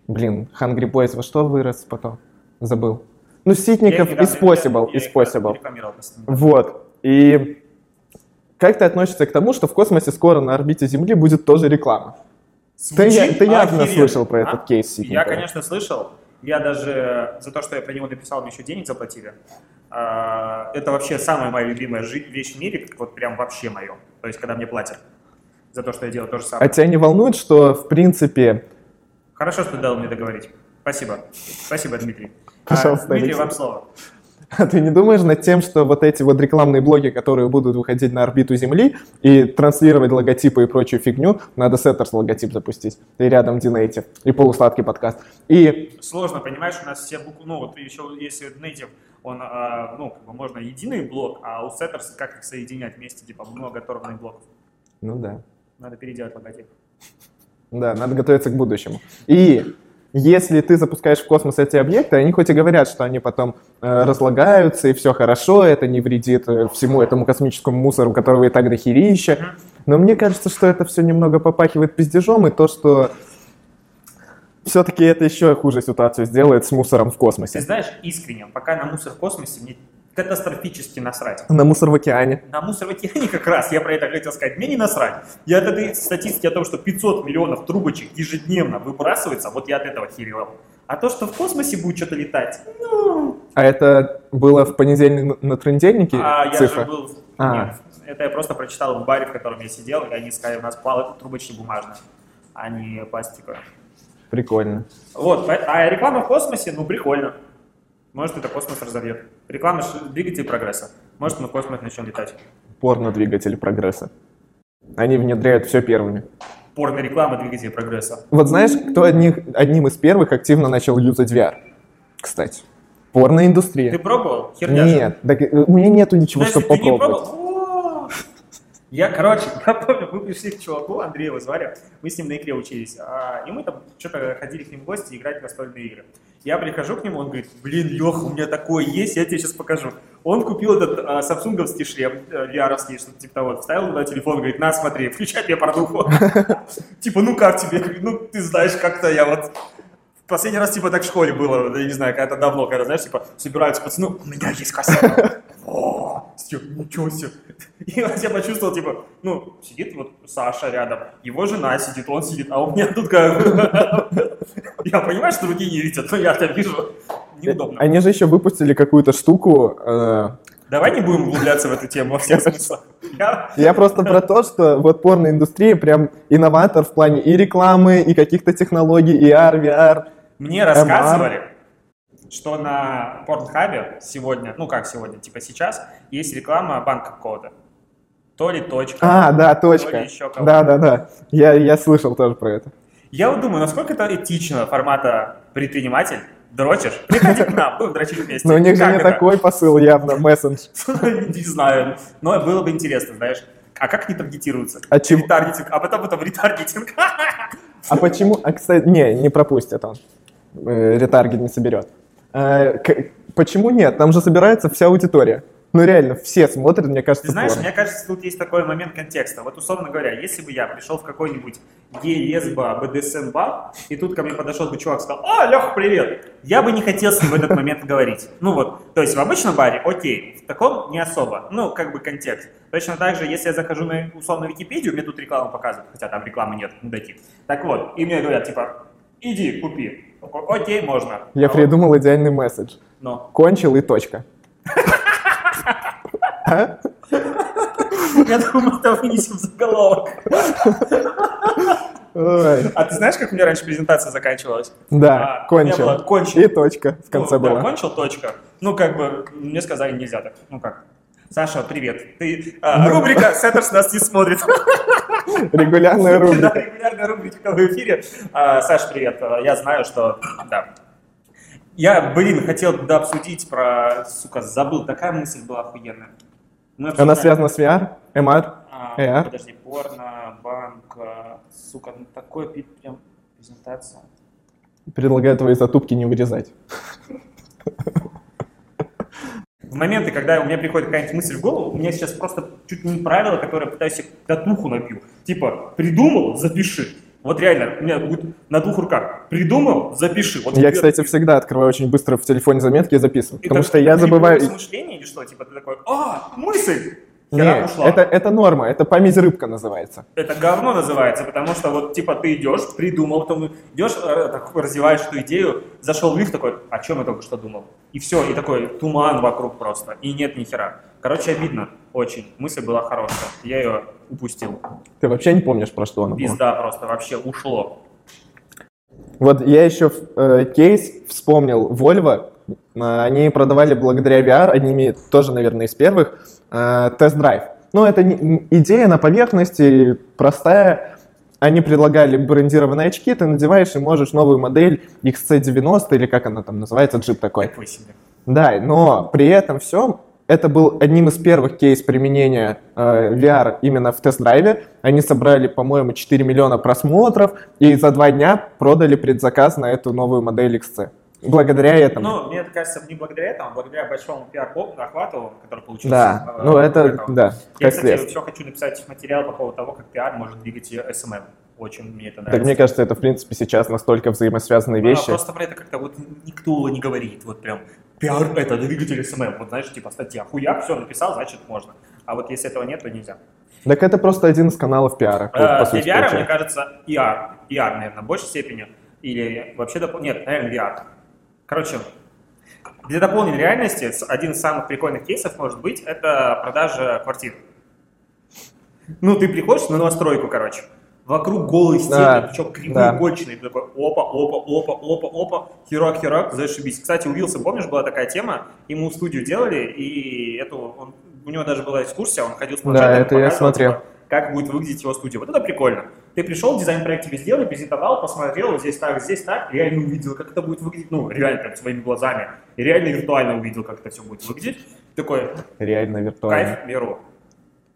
блин, Hungry Boys во что вырос потом? Забыл. Ну, Ситников я Possible. рекламировал просто. Вот. И как ты относишься к тому, что в космосе скоро на орбите Земли будет тоже реклама? Ты, Звучит ты явно охеренно. слышал про А? этот кейс Ситникова. Я, конечно, слышал. Я даже за то, что я про него написал, мне еще денег заплатили. А, Это вообще самая моя любимая вещь в мире, вот прям вообще мое. То есть, когда мне платят за то, что я делаю то же А самое. тебя не волнует, что, в принципе, Хорошо, что дал мне договорить. Спасибо. Спасибо, Дмитрий. А, Пожалуйста, Дмитрий, Алексей. вам слово. а ты не думаешь над тем, что вот эти вот рекламные блоки, которые будут выходить на орбиту Земли и транслировать логотипы и прочую фигню, надо Setters логотип запустить, и рядом The Native, и полусладкий подкаст. И Сложно, понимаешь, у нас все буквы, ну вот еще если Native, он, а, ну, как бы можно единый блок, а у Setters как их соединять вместе, типа много оторванных блоков. Ну да. Надо переделать логотип. Да, надо готовиться к будущему. И если ты запускаешь в космос эти объекты, они хоть и говорят, что они потом э, разлагаются, и все хорошо, это не вредит э, всему этому космическому мусору, которого и так дохерища. Но мне кажется, что это все немного попахивает пиздежом, и то, что все-таки это еще хуже ситуацию сделает с мусором в Ты космосе. знаешь, искренне, пока на мусор в космосе мне катастрофически насрать. На мусор в океане. На мусор в океане как раз, я про это хотел сказать, мне не насрать. Я от этой статистики о том, что 500 миллионов трубочек ежедневно выбрасывается, вот я от этого херевал. А то, что в космосе будет что-то летать, ну... А это было в понедельник на трендельнике А я цифра? же был... А. Нет, это я просто прочитал в баре, в котором я сидел, и они сказали, у нас пала трубочки бумажные, а не пластиковые. Прикольно. Вот, по- а реклама в космосе, ну, прикольно. Может, это космос разовьет. Реклама двигатель прогресса. Может, мы в космос начнем летать. Порно-двигатель прогресса. Они внедряют все первыми. Порно-реклама двигатель прогресса. Вот знаешь, кто одних, одним из первых активно начал юзать VR? Кстати. Порноиндустрия. Ты пробовал? Херня. Нет, так, э, у меня нету ничего, чтобы ты не попробовать. пробовал? Я, короче, я помню, мы пришли к чуваку, Андрею звали, мы с ним на игре учились, а, и мы там что-то ходили к ним в гости играть в настольные игры. Я прихожу к нему, он говорит, блин, Леха, у меня такое есть, я тебе сейчас покажу. Он купил этот а, самсунговский шлем, э, VR-овский, что-то типа того, вставил на телефон, говорит, на, смотри, включай мне порнуху. Типа, ну как тебе? Ну, ты знаешь, как-то я вот Последний раз, типа, так в школе было, я не знаю, когда-то давно, когда, знаешь, типа, собираются пацаны, у меня есть кассета. О, ничего себе. И я почувствовал, типа, ну, сидит вот Саша рядом, его жена сидит, он сидит, а у меня тут как. Я понимаю, что другие не видят, но я-то вижу. Неудобно. Они же еще выпустили какую-то штуку. э, Давай не будем углубляться в эту тему во всех смыслах. Я- Я просто про то, что вот порноиндустрия прям инноватор в плане и рекламы, и каких-то технологий, и AR, VR. Мне рассказывали, что на Порнхабе сегодня, ну как сегодня, типа сейчас, есть реклама банка какого-то. То ли точка. А, да, то ли точка. еще кого-то. Да, да, да. Я, я слышал тоже про это. Я вот думаю, насколько это этично формата предприниматель, дрочишь, приходи к нам, будем дрочить вместе. Но у них же не такой посыл явно, мессендж. Не знаю, но было бы интересно, знаешь. А как они таргетируются? А чего? Ретаргетинг, а потом потом ретаргетинг. А почему? А, кстати, не, не пропустит он. Э, Ретаргет не соберет. Э, Почему нет? Там же собирается вся аудитория. Ну реально, все смотрят, мне кажется, Ты знаешь, порно. мне кажется, тут есть такой момент контекста. Вот, условно говоря, если бы я пришел в какой-нибудь гей, БДСМ бар, и тут ко мне подошел бы чувак и сказал, «О, Леха, привет!» Я бы не хотел с ним в этот момент говорить. Ну вот, то есть в обычном баре, окей, в таком не особо. Ну, как бы контекст. Точно так же, если я захожу на, условно, Википедию, мне тут рекламу показывают, хотя там рекламы нет, не дойти. Так вот, и мне говорят, типа, иди, купи. Окей, можно. Я А вот, придумал идеальный месседж. но. Кончил и точка. А? Я думаю, мы это вынесем заголовок. Ой. А ты знаешь, как у меня раньше презентация заканчивалась? Да, А, кончил. кончил. И точка в конце Ну, да, была. кончил, точка. Ну, как бы, мне сказали, нельзя так. Ну, как? Саша, привет. Ты, а, Ну. рубрика «Сеттерс нас не смотрит». Регулярная Да, рубрика. регулярная рубрика в эфире. А, Саш, привет. А, Я знаю, что... Да. Я, блин, хотел да, обсудить про... Сука, забыл. Такая мысль была охуенная. Мы Она связана с VR? MR? А, VR? Подожди, порно, банк, а, сука, ну такой прям презентация. Предлагаю твои затупки не вырезать. Моменты, когда у меня приходит какая-нибудь мысль в голову, у меня сейчас просто чуть не правило, которое пытаюсь себе татуху набью. Типа, придумал, запиши. Вот реально, у меня будет на двух руках. Придумал, запиши. Вот Я, кстати, всегда открываю очень быстро в телефоне заметки и записываю. И Потому так что я забываю... перебор мышления или что? Типа ты такой, а, мысль! Хера Не, ушла. это, это норма, это память рыбка называется. Это говно называется, потому что вот типа ты идешь, придумал, потом идешь, э, так, развиваешь эту идею, зашел в лифт такой, о чем я только что думал? И все, и такой туман вокруг просто, и нет ни хера. Короче, обидно очень. Мысль была хорошая, я ее упустил. Ты вообще не помнишь, про что она была? Пизда просто, вообще ушло. Вот я еще э, кейс вспомнил. Volvo, э, они продавали благодаря VR, одними тоже, наверное, из первых, э, тест-драйв. Ну, это не- идея на поверхности, простая. Они предлагали брендированные очки, ты надеваешь и можешь новую модель XC90, или как она там называется, джип такой. Такой себе. Да, но при этом всем это был одним из первых кейс применения э, VR именно в тест-драйве. Они собрали, по-моему, 4 миллиона просмотров и за два дня продали предзаказ на эту новую модель XC. Благодаря этому. Ну, мне кажется, не благодаря этому, а благодаря большому пиар-охвату, который получился. да, э, ну это, этого. да, Я, кстати, следствие. еще хочу написать материал по поводу того, как пиар может двигать SMM. Очень мне это Так нравится. мне кажется, это, в принципе, сейчас настолько взаимосвязанные А, вещи. просто про это как-то вот никто не говорит. Вот прям пиар это двигатель SMM. Вот знаешь, типа статья. Хуяк, все написал, значит можно. А вот если этого нет, то нельзя. Так это просто один из каналов пиара, по- Э, по Для сути, VR, мне кажется, ER. ER, наверное, в большей степени. Или вообще допол- Нет, наверное, VR. Короче, для дополненной реальности один из самых прикольных кейсов может быть это продажа квартир. Ну, ты приходишь на новостройку, короче, вокруг голые стены, Да, причем кривые, да. ты такой опа, опа, опа, опа, опа, херак, херак, зашибись. Кстати, у Вилса, помнишь, была такая тема, ему студию делали, и эту, он- у него даже была экскурсия, он ходил с планшетом, это я показывал, смотрел. типа, как будет выглядеть его студия. Вот это прикольно. Ты пришел, дизайн-проект тебе сделали, презентовал, посмотрел, вот здесь так, здесь так, реально увидел, как это будет выглядеть, ну, реально прям своими глазами. И реально виртуально увидел, как это все будет выглядеть. Такой, Реально виртуально. кайф, беру.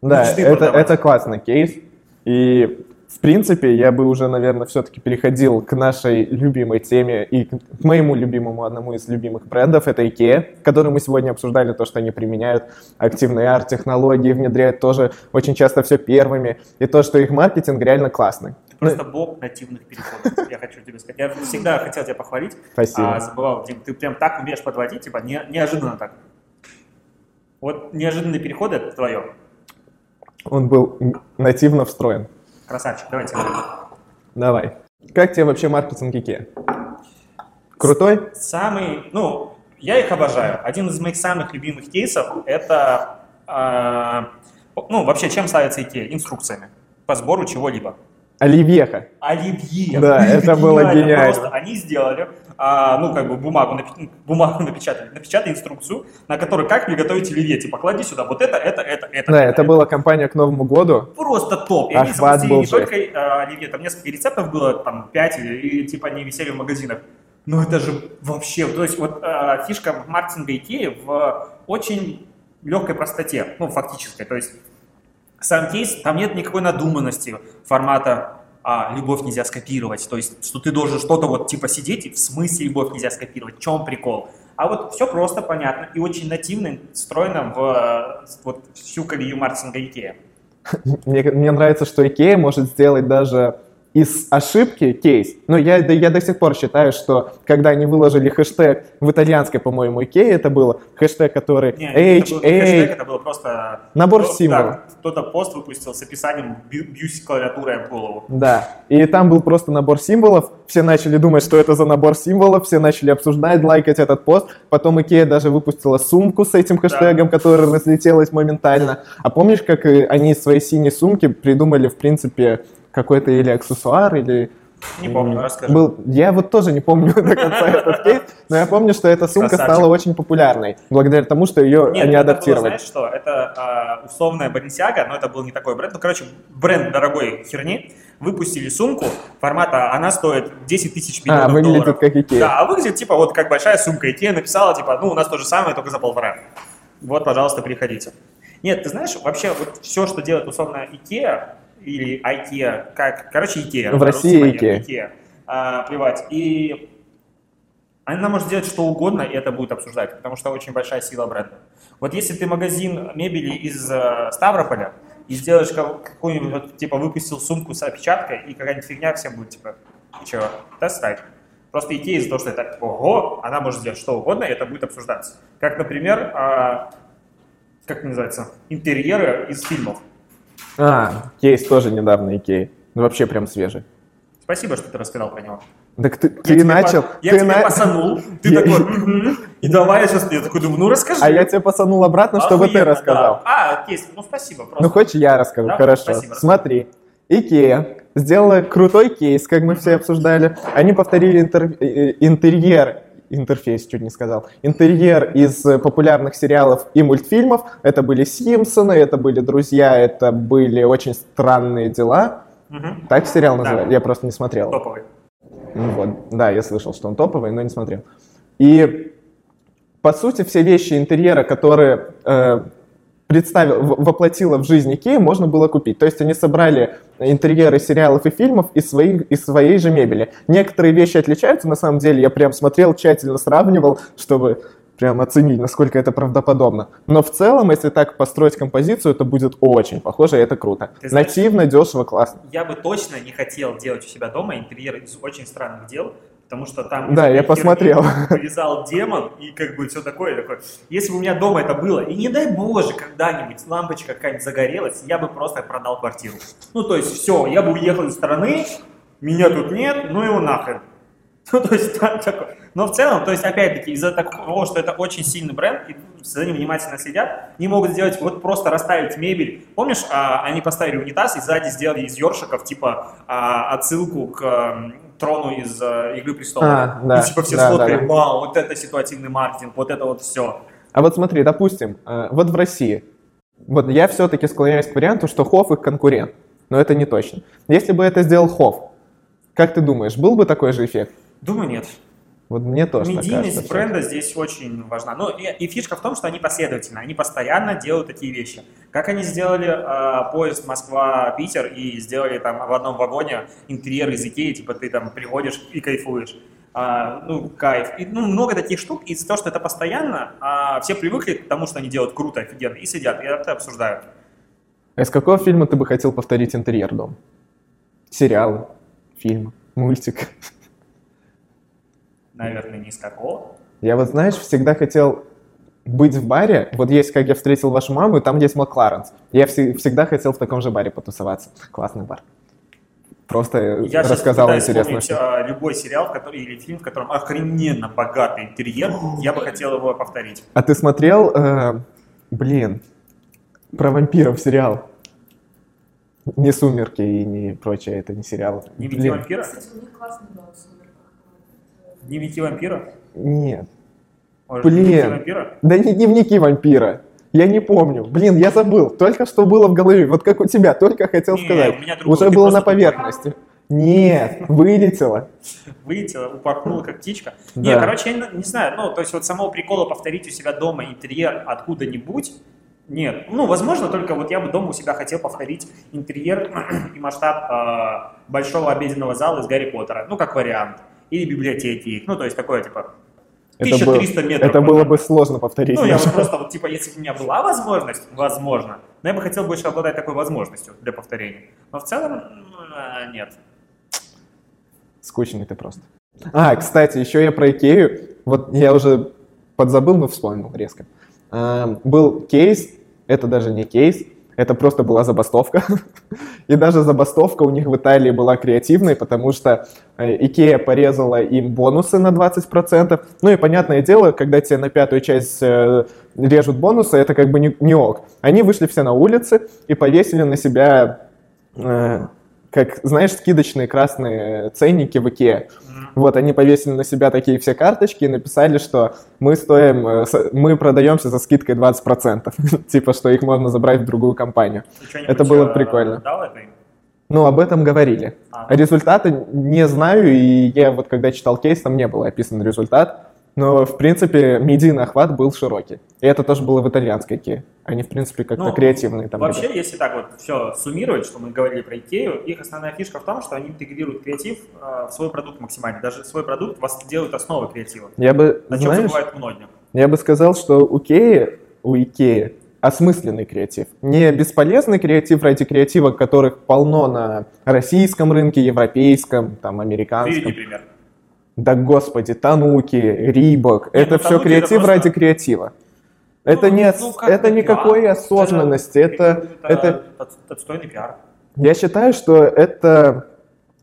Да, это, продавать. это классный кейс. И, в принципе, я бы уже, наверное, все-таки переходил к нашей любимой теме и к моему любимому, одному из любимых брендов, это IKEA, который мы сегодня обсуждали, то, что они применяют активные арт-технологии, внедряют тоже очень часто все первыми, и то, что их маркетинг реально классный. Ты просто бог нативных переходов, я хочу тебе сказать. Я всегда хотел тебя похвалить, Спасибо. а забывал, Дим, ты прям так умеешь подводить, типа, не- неожиданно так. Вот неожиданные переходы это твое. Он был нативно встроен. Красавчик, давайте. Давай. Как тебе вообще маркетинг IKEA? Крутой? Самый, ну, я их обожаю. Один из моих самых любимых кейсов это, а, ну, вообще, чем славится IKEA? Инструкциями по сбору чего-либо. Оливьеха. Оливье. Да, это было гениально. Просто они сделали, а, ну, как бы бумагу, напи- бумагу напечатали, напечатали инструкцию, на которой как приготовить оливье. Типа, клади сюда вот это, это, это, это. Да, это была компания к Новому году. Просто топ. И они Охват запустили был не жесть. только э, оливье, там несколько рецептов было, там 5, и, типа они висели в магазинах. Ну это же вообще, то есть вот э, фишка маркетинга Икеи в очень легкой простоте, ну фактической, то есть сам кейс, там нет никакой надуманности формата а, любовь нельзя скопировать, то есть что ты должен что-то вот типа сидеть и в смысле любовь нельзя скопировать, в чем прикол? А вот все просто понятно и очень нативно встроено в вот всю колею маркетинга Икеи. Мне, мне нравится, что IKEA может сделать даже из ошибки кейс. Но я, да я до сих пор считаю, что когда они выложили хэштег в итальянской, по-моему, IKEA это было, хэштег, который Не, это был хэштег, это было просто... Набор кто- символов. да, Кто-то пост выпустил с описанием «Бью- «Бьюсь клавиатурой в голову». да. И там был просто набор символов, все начали думать, что это за набор символов, все начали обсуждать, лайкать этот пост. Потом IKEA даже выпустила сумку с этим хэштегом, которая разлетелась моментально. А помнишь, как э, они из своей синей сумки придумали, в принципе, какой-то или аксессуар, или Не помню, расскажи. Был, я вот тоже не помню до конца этот кейс, но я помню, что эта сумка Красавчик. стала очень популярной, благодаря тому, что ее Нет, они это было, адаптировали. знаешь что, это а, условная Balenciaga, но это был не такой бренд. Ну, короче, бренд дорогой херни. Выпустили сумку формата, она стоит 10 тысяч а, миллионов выглядит долларов. как Икея. Да, а выглядит типа вот как большая сумка. Икея написала, типа, ну, у нас то же самое, только за полтора. Вот, пожалуйста, приходите. Нет, ты знаешь, вообще вот все, что делает условно Икея или IKEA, как, короче, Икея. В России IKEA. Икея. А, плевать. И Она может сделать что угодно, и это будет обсуждать, потому что очень большая сила бренда. Вот если ты магазин мебели из э, Ставрополя и сделаешь ка- какую-нибудь, вот, типа, выпустил сумку с опечаткой, и какая-нибудь фигня, всем будет, типа, чего, достать. Просто Икея из-за того, что это ого, она может сделать что угодно, и это будет обсуждаться. Как, например, а, как называется, интерьеры из фильмов. А, кейс тоже недавно Икеи. Ну, вообще прям свежий. Спасибо, что ты рассказал про него. Так ты, Я ты тебе начал. по- Я ты тебе на- пасанул, ты Я- такой, и давай я сейчас, я такой думаю, ну расскажи. А я тебе посанул обратно, чтобы ты рассказал. да. А, окей, ну спасибо, просто. Ну, хочешь, я расскажу? Да, Хорошо. спасибо. Смотри. Икея сделала крутой кейс, как мы все обсуждали. Они повторили интер- э, интерьер, интерфейс чуть не сказал, интерьер из э, популярных сериалов и мультфильмов. Это были Симпсоны, это были Друзья, это были очень странные дела. Мгм. Так сериал Да. называется? Я просто не смотрел. Топовый. Ну вот, да, я слышал, что он топовый, но не смотрел. И по сути все вещи интерьера, которые э, представил, в- воплотила в жизнь Икея, можно было купить. То есть они собрали интерьеры сериалов и фильмов из, своих, из своей же мебели. Некоторые вещи отличаются, на самом деле, я прям смотрел, тщательно сравнивал, чтобы прям оценить, насколько это правдоподобно. Но в целом, если так построить композицию, это будет очень похоже, и это круто. Ты знаешь- Нативно, дешево, классно. Я бы точно не хотел делать у себя дома интерьер из очень странных дел, потому что там... Да, я посмотрел. Вылезал демон и как бы все такое, такое. Если бы у меня дома это было, и не дай боже, когда-нибудь лампочка какая-нибудь загорелась, я бы просто продал квартиру. Ну, то есть все, я бы уехал из страны, меня тут нет, ну его нахрен. Ну, то есть, так- такое. Но в целом, то есть, опять-таки, из-за того, что это очень сильный бренд, и за ним внимательно следят, не могут сделать, вот просто расставить мебель. Помнишь, а, они поставили унитаз и сзади сделали из ёршиков, типа, а, отсылку к трону из э, «Игры престолов». А, да, и типа все да, сфоткали, да, да. вау, вот это ситуативный маркетинг, вот это вот все. А вот смотри, допустим, э, вот в России, вот я все-таки склоняюсь к варианту, что Хофф их конкурент, но это не точно. Если бы это сделал Хофф, как ты думаешь, был бы такой же эффект? Думаю, нет. Вот мне тоже так Медийность кажется. бренда здесь очень важна. Ну и, и фишка в том, что они последовательны, они постоянно делают такие вещи. Как они сделали э, поезд Москва-Питер и сделали там в одном вагоне интерьер из Икеи, типа ты там приходишь и кайфуешь. А, ну, кайф. И, ну, много таких штук, из-за того, что это постоянно, а, все привыкли к тому, что они делают круто, офигенно, и сидят, и это обсуждают. А из какого фильма ты бы хотел повторить интерьер дома? Сериалы, фильм, мультик. Наверное, не из какого. Я вот, знаешь, всегда хотел быть в баре. Вот есть «Как я встретил вашу маму», и там есть Макларенс. Я все- всегда хотел в таком же баре потусоваться. Классный бар. Просто э, Я рассказал интересно. вспомнить а, любой сериал который, или фильм, в котором охрененно богатый интерьер, я бы хотел его повторить. А ты смотрел, э, блин, про вампиров сериал? Не «Сумерки» и не прочее, это не сериал. Дневники Блин, вампира? Кстати, у них классный «Сумерках». Дневники вампира? Нет. Может, Блин. Дневники вампира? Да не дневники вампира. Я не помню. Блин, я забыл. Только что было в голове. Вот как у тебя, только хотел Не, сказать. у меня другое. Уже Ты было на поверхности. Нет, вылетело. Вылетела, упорхнула как птичка. Да. Не, короче, я не, не знаю, ну, то есть вот самого прикола повторить у себя дома интерьер откуда-нибудь, нет. Ну, возможно, только вот я бы дома у себя хотел повторить интерьер и масштаб э, большого обеденного зала из Гарри Поттера, ну, как вариант. Или библиотеки, ну, то есть такое, типа, Это, было- 1300 метров. это было бы сложно повторить. Ну, я вот просто, вот, типа, если бы у меня была возможность, возможно, но я бы хотел больше обладать такой возможностью для повторения. Но в целом, э, нет. Скучный ты просто. А, кстати, еще я про Икею. Вот я уже подзабыл, но вспомнил резко. А, Был кейс, это даже не кейс, это просто была забастовка. И даже забастовка у них в Италии была креативной, потому что э, Икея порезала им бонусы на 20%. Ну и понятное дело, когда тебе на пятую часть э, режут бонусы, это как бы не, ок. Они вышли все на улицы и повесили на себя э, как, знаешь, скидочные красные ценники в Икее. Вот, они повесили на себя такие все карточки и написали, что мы стоим, э, мы продаемся за скидкой 20%. Типа, что их можно забрать в другую компанию. Это было э, прикольно. Ну, об этом говорили. А. Результаты не знаю, и я вот когда читал кейс, там не было описан результат. Но, в принципе, медийный охват был широкий. И это тоже было в итальянской Икее. Они, в принципе, как-то Ну, креативные там Вообще, ребята. если так вот все суммировать, что мы говорили про Икею, их основная фишка в том, что они интегрируют креатив э, в свой продукт максимально. Даже свой продукт вас делают основой креатива. Я бы, О чем знаешь, забывают многие. я бы сказал, что у Икеи, у Икеи осмысленный креатив. Не бесполезный креатив ради креатива, которых полно на российском рынке, европейском, там, Приведи американском. пример. Да господи, Тануки, Рибок. Не, это ну, все Тануки креатив это просто- ради креатива. Это, Ну, не, ос- ну, это никакой пиар. осознанности. Это, это, от- отстойный пиар. я считаю, что это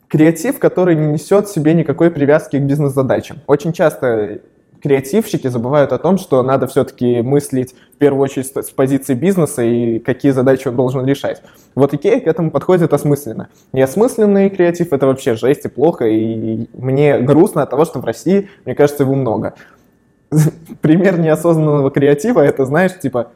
креатив, который не несет в себе никакой привязки к бизнес-задачам. Очень часто креативщики забывают о том, что надо все-таки мыслить в первую очередь с позиции бизнеса и какие задачи он должен решать. Вот Икея к этому подходит осмысленно. Неосмысленный креатив — это вообще жесть и плохо, и мне грустно от того, что в России, мне кажется, его много. Пример неосознанного креатива — это, знаешь, типа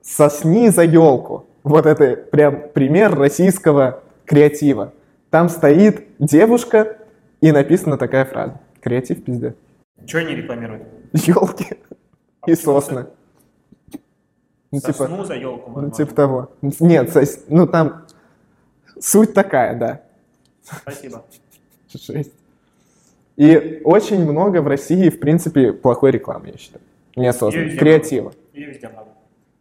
«сосни за елку». Вот это прям пример российского креатива. Там стоит девушка, и написана такая фраза. Креатив пиздец. Что они рекламируют? Елки А и сосны. Ну, типа, Сосну за елку. ну, типа того. Нет, сос- ну там суть такая, да. Спасибо. Жесть. И очень много в России, в принципе, плохой рекламы, я считаю. Неосознанно. Её Креатива. Ее везде много.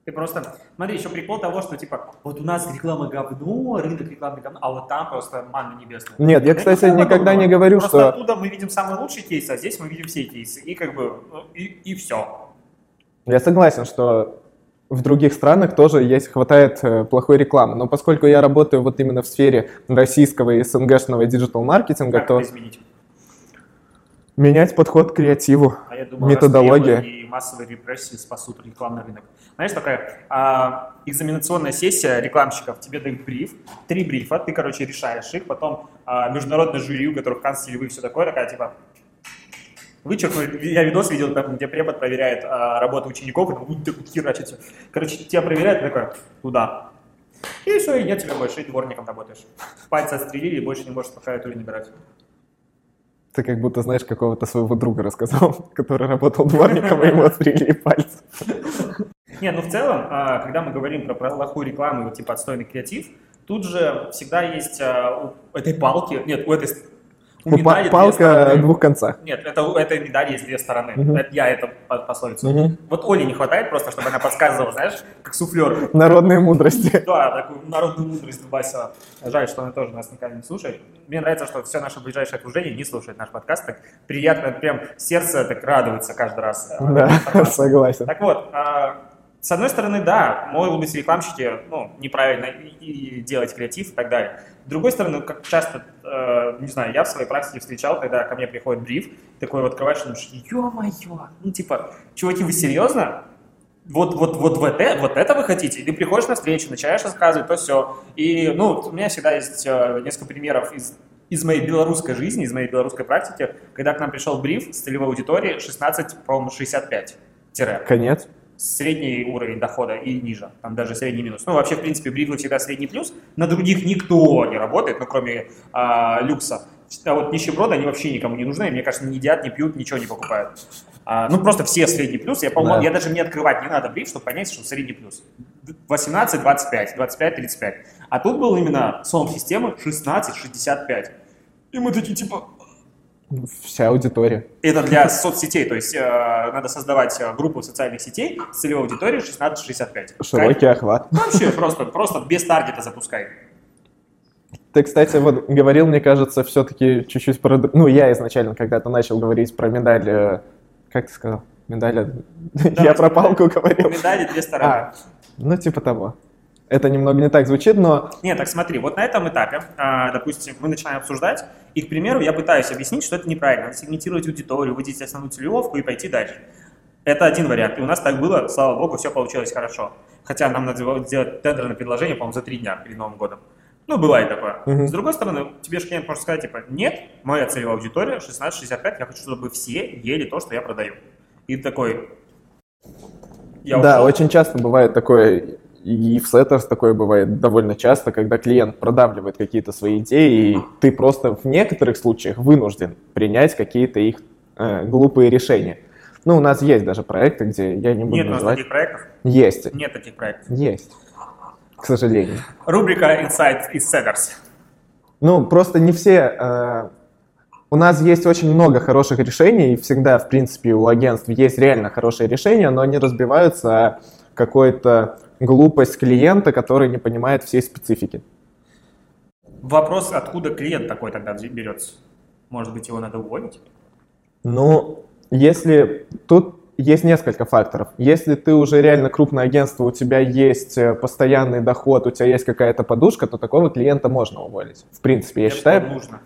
Ты просто, смотри, еще прикол того, что типа, вот у нас реклама говно, рынок рекламы говно, а вот там просто манна небесная. Нет, я, кстати, нихуя никогда не говорю, Просто что... оттуда мы видим самые лучшие кейсы, а здесь мы видим все кейсы. И как бы, и, и все. Я согласен, что в других странах тоже есть, хватает э, плохой рекламы. Но поскольку я работаю вот именно в сфере российского и СНГшного диджитал-маркетинга, то это изменить? Менять подход к креативу. А я думаю, Методология. и массовые репрессии спасут рекламный рынок. Знаешь, такая а, экзаменационная сессия рекламщиков, тебе дают бриф, три брифа, ты, короче, решаешь их, потом а, международное жюри, у которых канцлер вы все такое, такая, типа, вычеркнули, я видос видел, там, где препод проверяет а, работу учеников, и там, «Ui, так херачит всё». Короче, тебя проверяют, ты такой, туда. И все, и нет тебя больше, и дворником работаешь. Пальцы отстрелили, и больше не можешь по клавиатуре не брать. Ты как будто знаешь какого-то своего друга рассказал, который работал дворником, и ему отстрелили пальцы. Не, ну в целом, а, когда мы говорим про плохую рекламу типа отстойный креатив, тут же всегда есть а, у этой палки, нет, у этой у Ну, медали две Палка стороны. о двух концах. Нет, это, у этой медали есть две стороны. Мгм. Это я это по- пословицу. Мгм. Вот Оле не хватает просто, чтобы она подсказывала, знаешь, как суфлер. Народные мудрости. Да, такую народную мудрость Басила. Жаль, что она тоже нас никогда не слушает. Мне нравится, что все наше ближайшее окружение не слушает наш подкаст. Так приятно, прям сердце так радуется каждый раз. Да, согласен. Так вот, а, с одной стороны, да, могут быть рекламщики, ну, неправильно и, делать креатив и так далее. С другой стороны, как часто, э, не знаю, я в своей практике встречал, когда ко мне приходит бриф, такой вот открываешь, думаешь, ё-моё, ну, типа, чуваки, вы серьезно? Вот, вот, вот, вот, это, вот это вы хотите? И ты приходишь на встречу, начинаешь рассказывать, то все. И, ну, у меня всегда есть э, несколько примеров из, из моей белорусской жизни, из моей белорусской практики, когда к нам пришел бриф с целевой аудитории 16, по-моему, 65 тире Конец. Средний уровень дохода и ниже, там даже средний минус. Ну, вообще, в принципе, брифы всегда средний плюс, на других никто не работает, ну, кроме а, люкса. А вот нищеброды, они вообще никому не нужны, мне кажется, не едят, не пьют, ничего не покупают. А, ну, просто все средний плюс, я, по-моему, Да. я даже мне открывать не надо бриф, чтобы понять, что средний плюс. 18, 25, 25, 35. А тут был именно сон системы 16, 65. И мы такие, типа, Вся аудитория. это для соцсетей, то есть э, надо создавать э, группу социальных сетей с целевой аудиторией 16-65. Широкий охват. Вообще просто, просто без таргета запускай. Ты, кстати, вот говорил, мне кажется, все-таки чуть-чуть про... Ну, я изначально когда-то начал говорить про медаль... э, Как ты сказал? Медаль... от- Я про палку говорил. Медали две стороны. А, ну, типа того. Это немного не так звучит, но Нет, так смотри, вот на этом этапе, а, допустим, мы начинаем обсуждать, и, к примеру, я пытаюсь объяснить, что это неправильно. Надо сегментировать аудиторию, выделить основную целевовку и пойти дальше. Это один вариант. И у нас так было, слава богу, все получилось хорошо. Хотя нам надо было сделать тендерное предложение, по-моему, за три дня перед Новым годом. Ну, бывает такое. Мгм. С другой стороны, тебе же клиент может сказать, типа, нет, моя целевая аудитория 16-65, я хочу, чтобы все ели то, что я продаю. И такой... Я да, ушел. очень часто бывает такое, и в Setters такое бывает довольно часто, когда клиент продавливает какие-то свои идеи, и ты просто в некоторых случаях вынужден принять какие-то их э, глупые решения. Ну, у нас есть даже проекты, где я не буду Нет у нас называть. таких проектов? Есть, Нет таких проектов. есть, к сожалению. Рубрика Insight из Setters. Ну, просто не все... э, у нас есть очень много хороших решений, и всегда, в принципе, у агентств есть реально хорошие решения, но они разбиваются какой-то глупость клиента, который не понимает всей специфики. Вопрос, откуда клиент такой тогда берется? Может быть, его надо уволить? Ну, если тут есть несколько факторов. Если ты уже реально крупное агентство, у тебя есть э, постоянный доход, у тебя есть какая-то подушка, то такого клиента можно уволить. В принципе, я, считаю, нужно.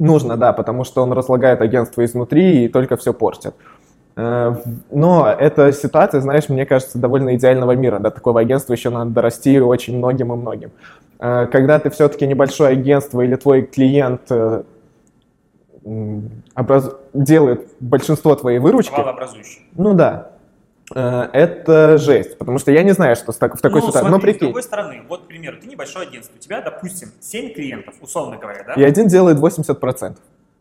нужно, да, потому что он разлагает агентство изнутри и только все портит. Э, Но эта ситуация, знаешь, мне кажется, довольно идеального мира. До такого агентства еще надо дорасти очень многим и многим. Э, Когда ты все-таки небольшое агентство или твой клиент э, образ- делает большинство твоей выручки, ну да, это жесть, потому что я не знаю, что с в такой ну, ситуации. Но смотри, с прикинь, другой стороны, вот, к примеру, ты небольшое агентство, у тебя, допустим, 7 клиентов, условно говоря, да? и один делает 80%.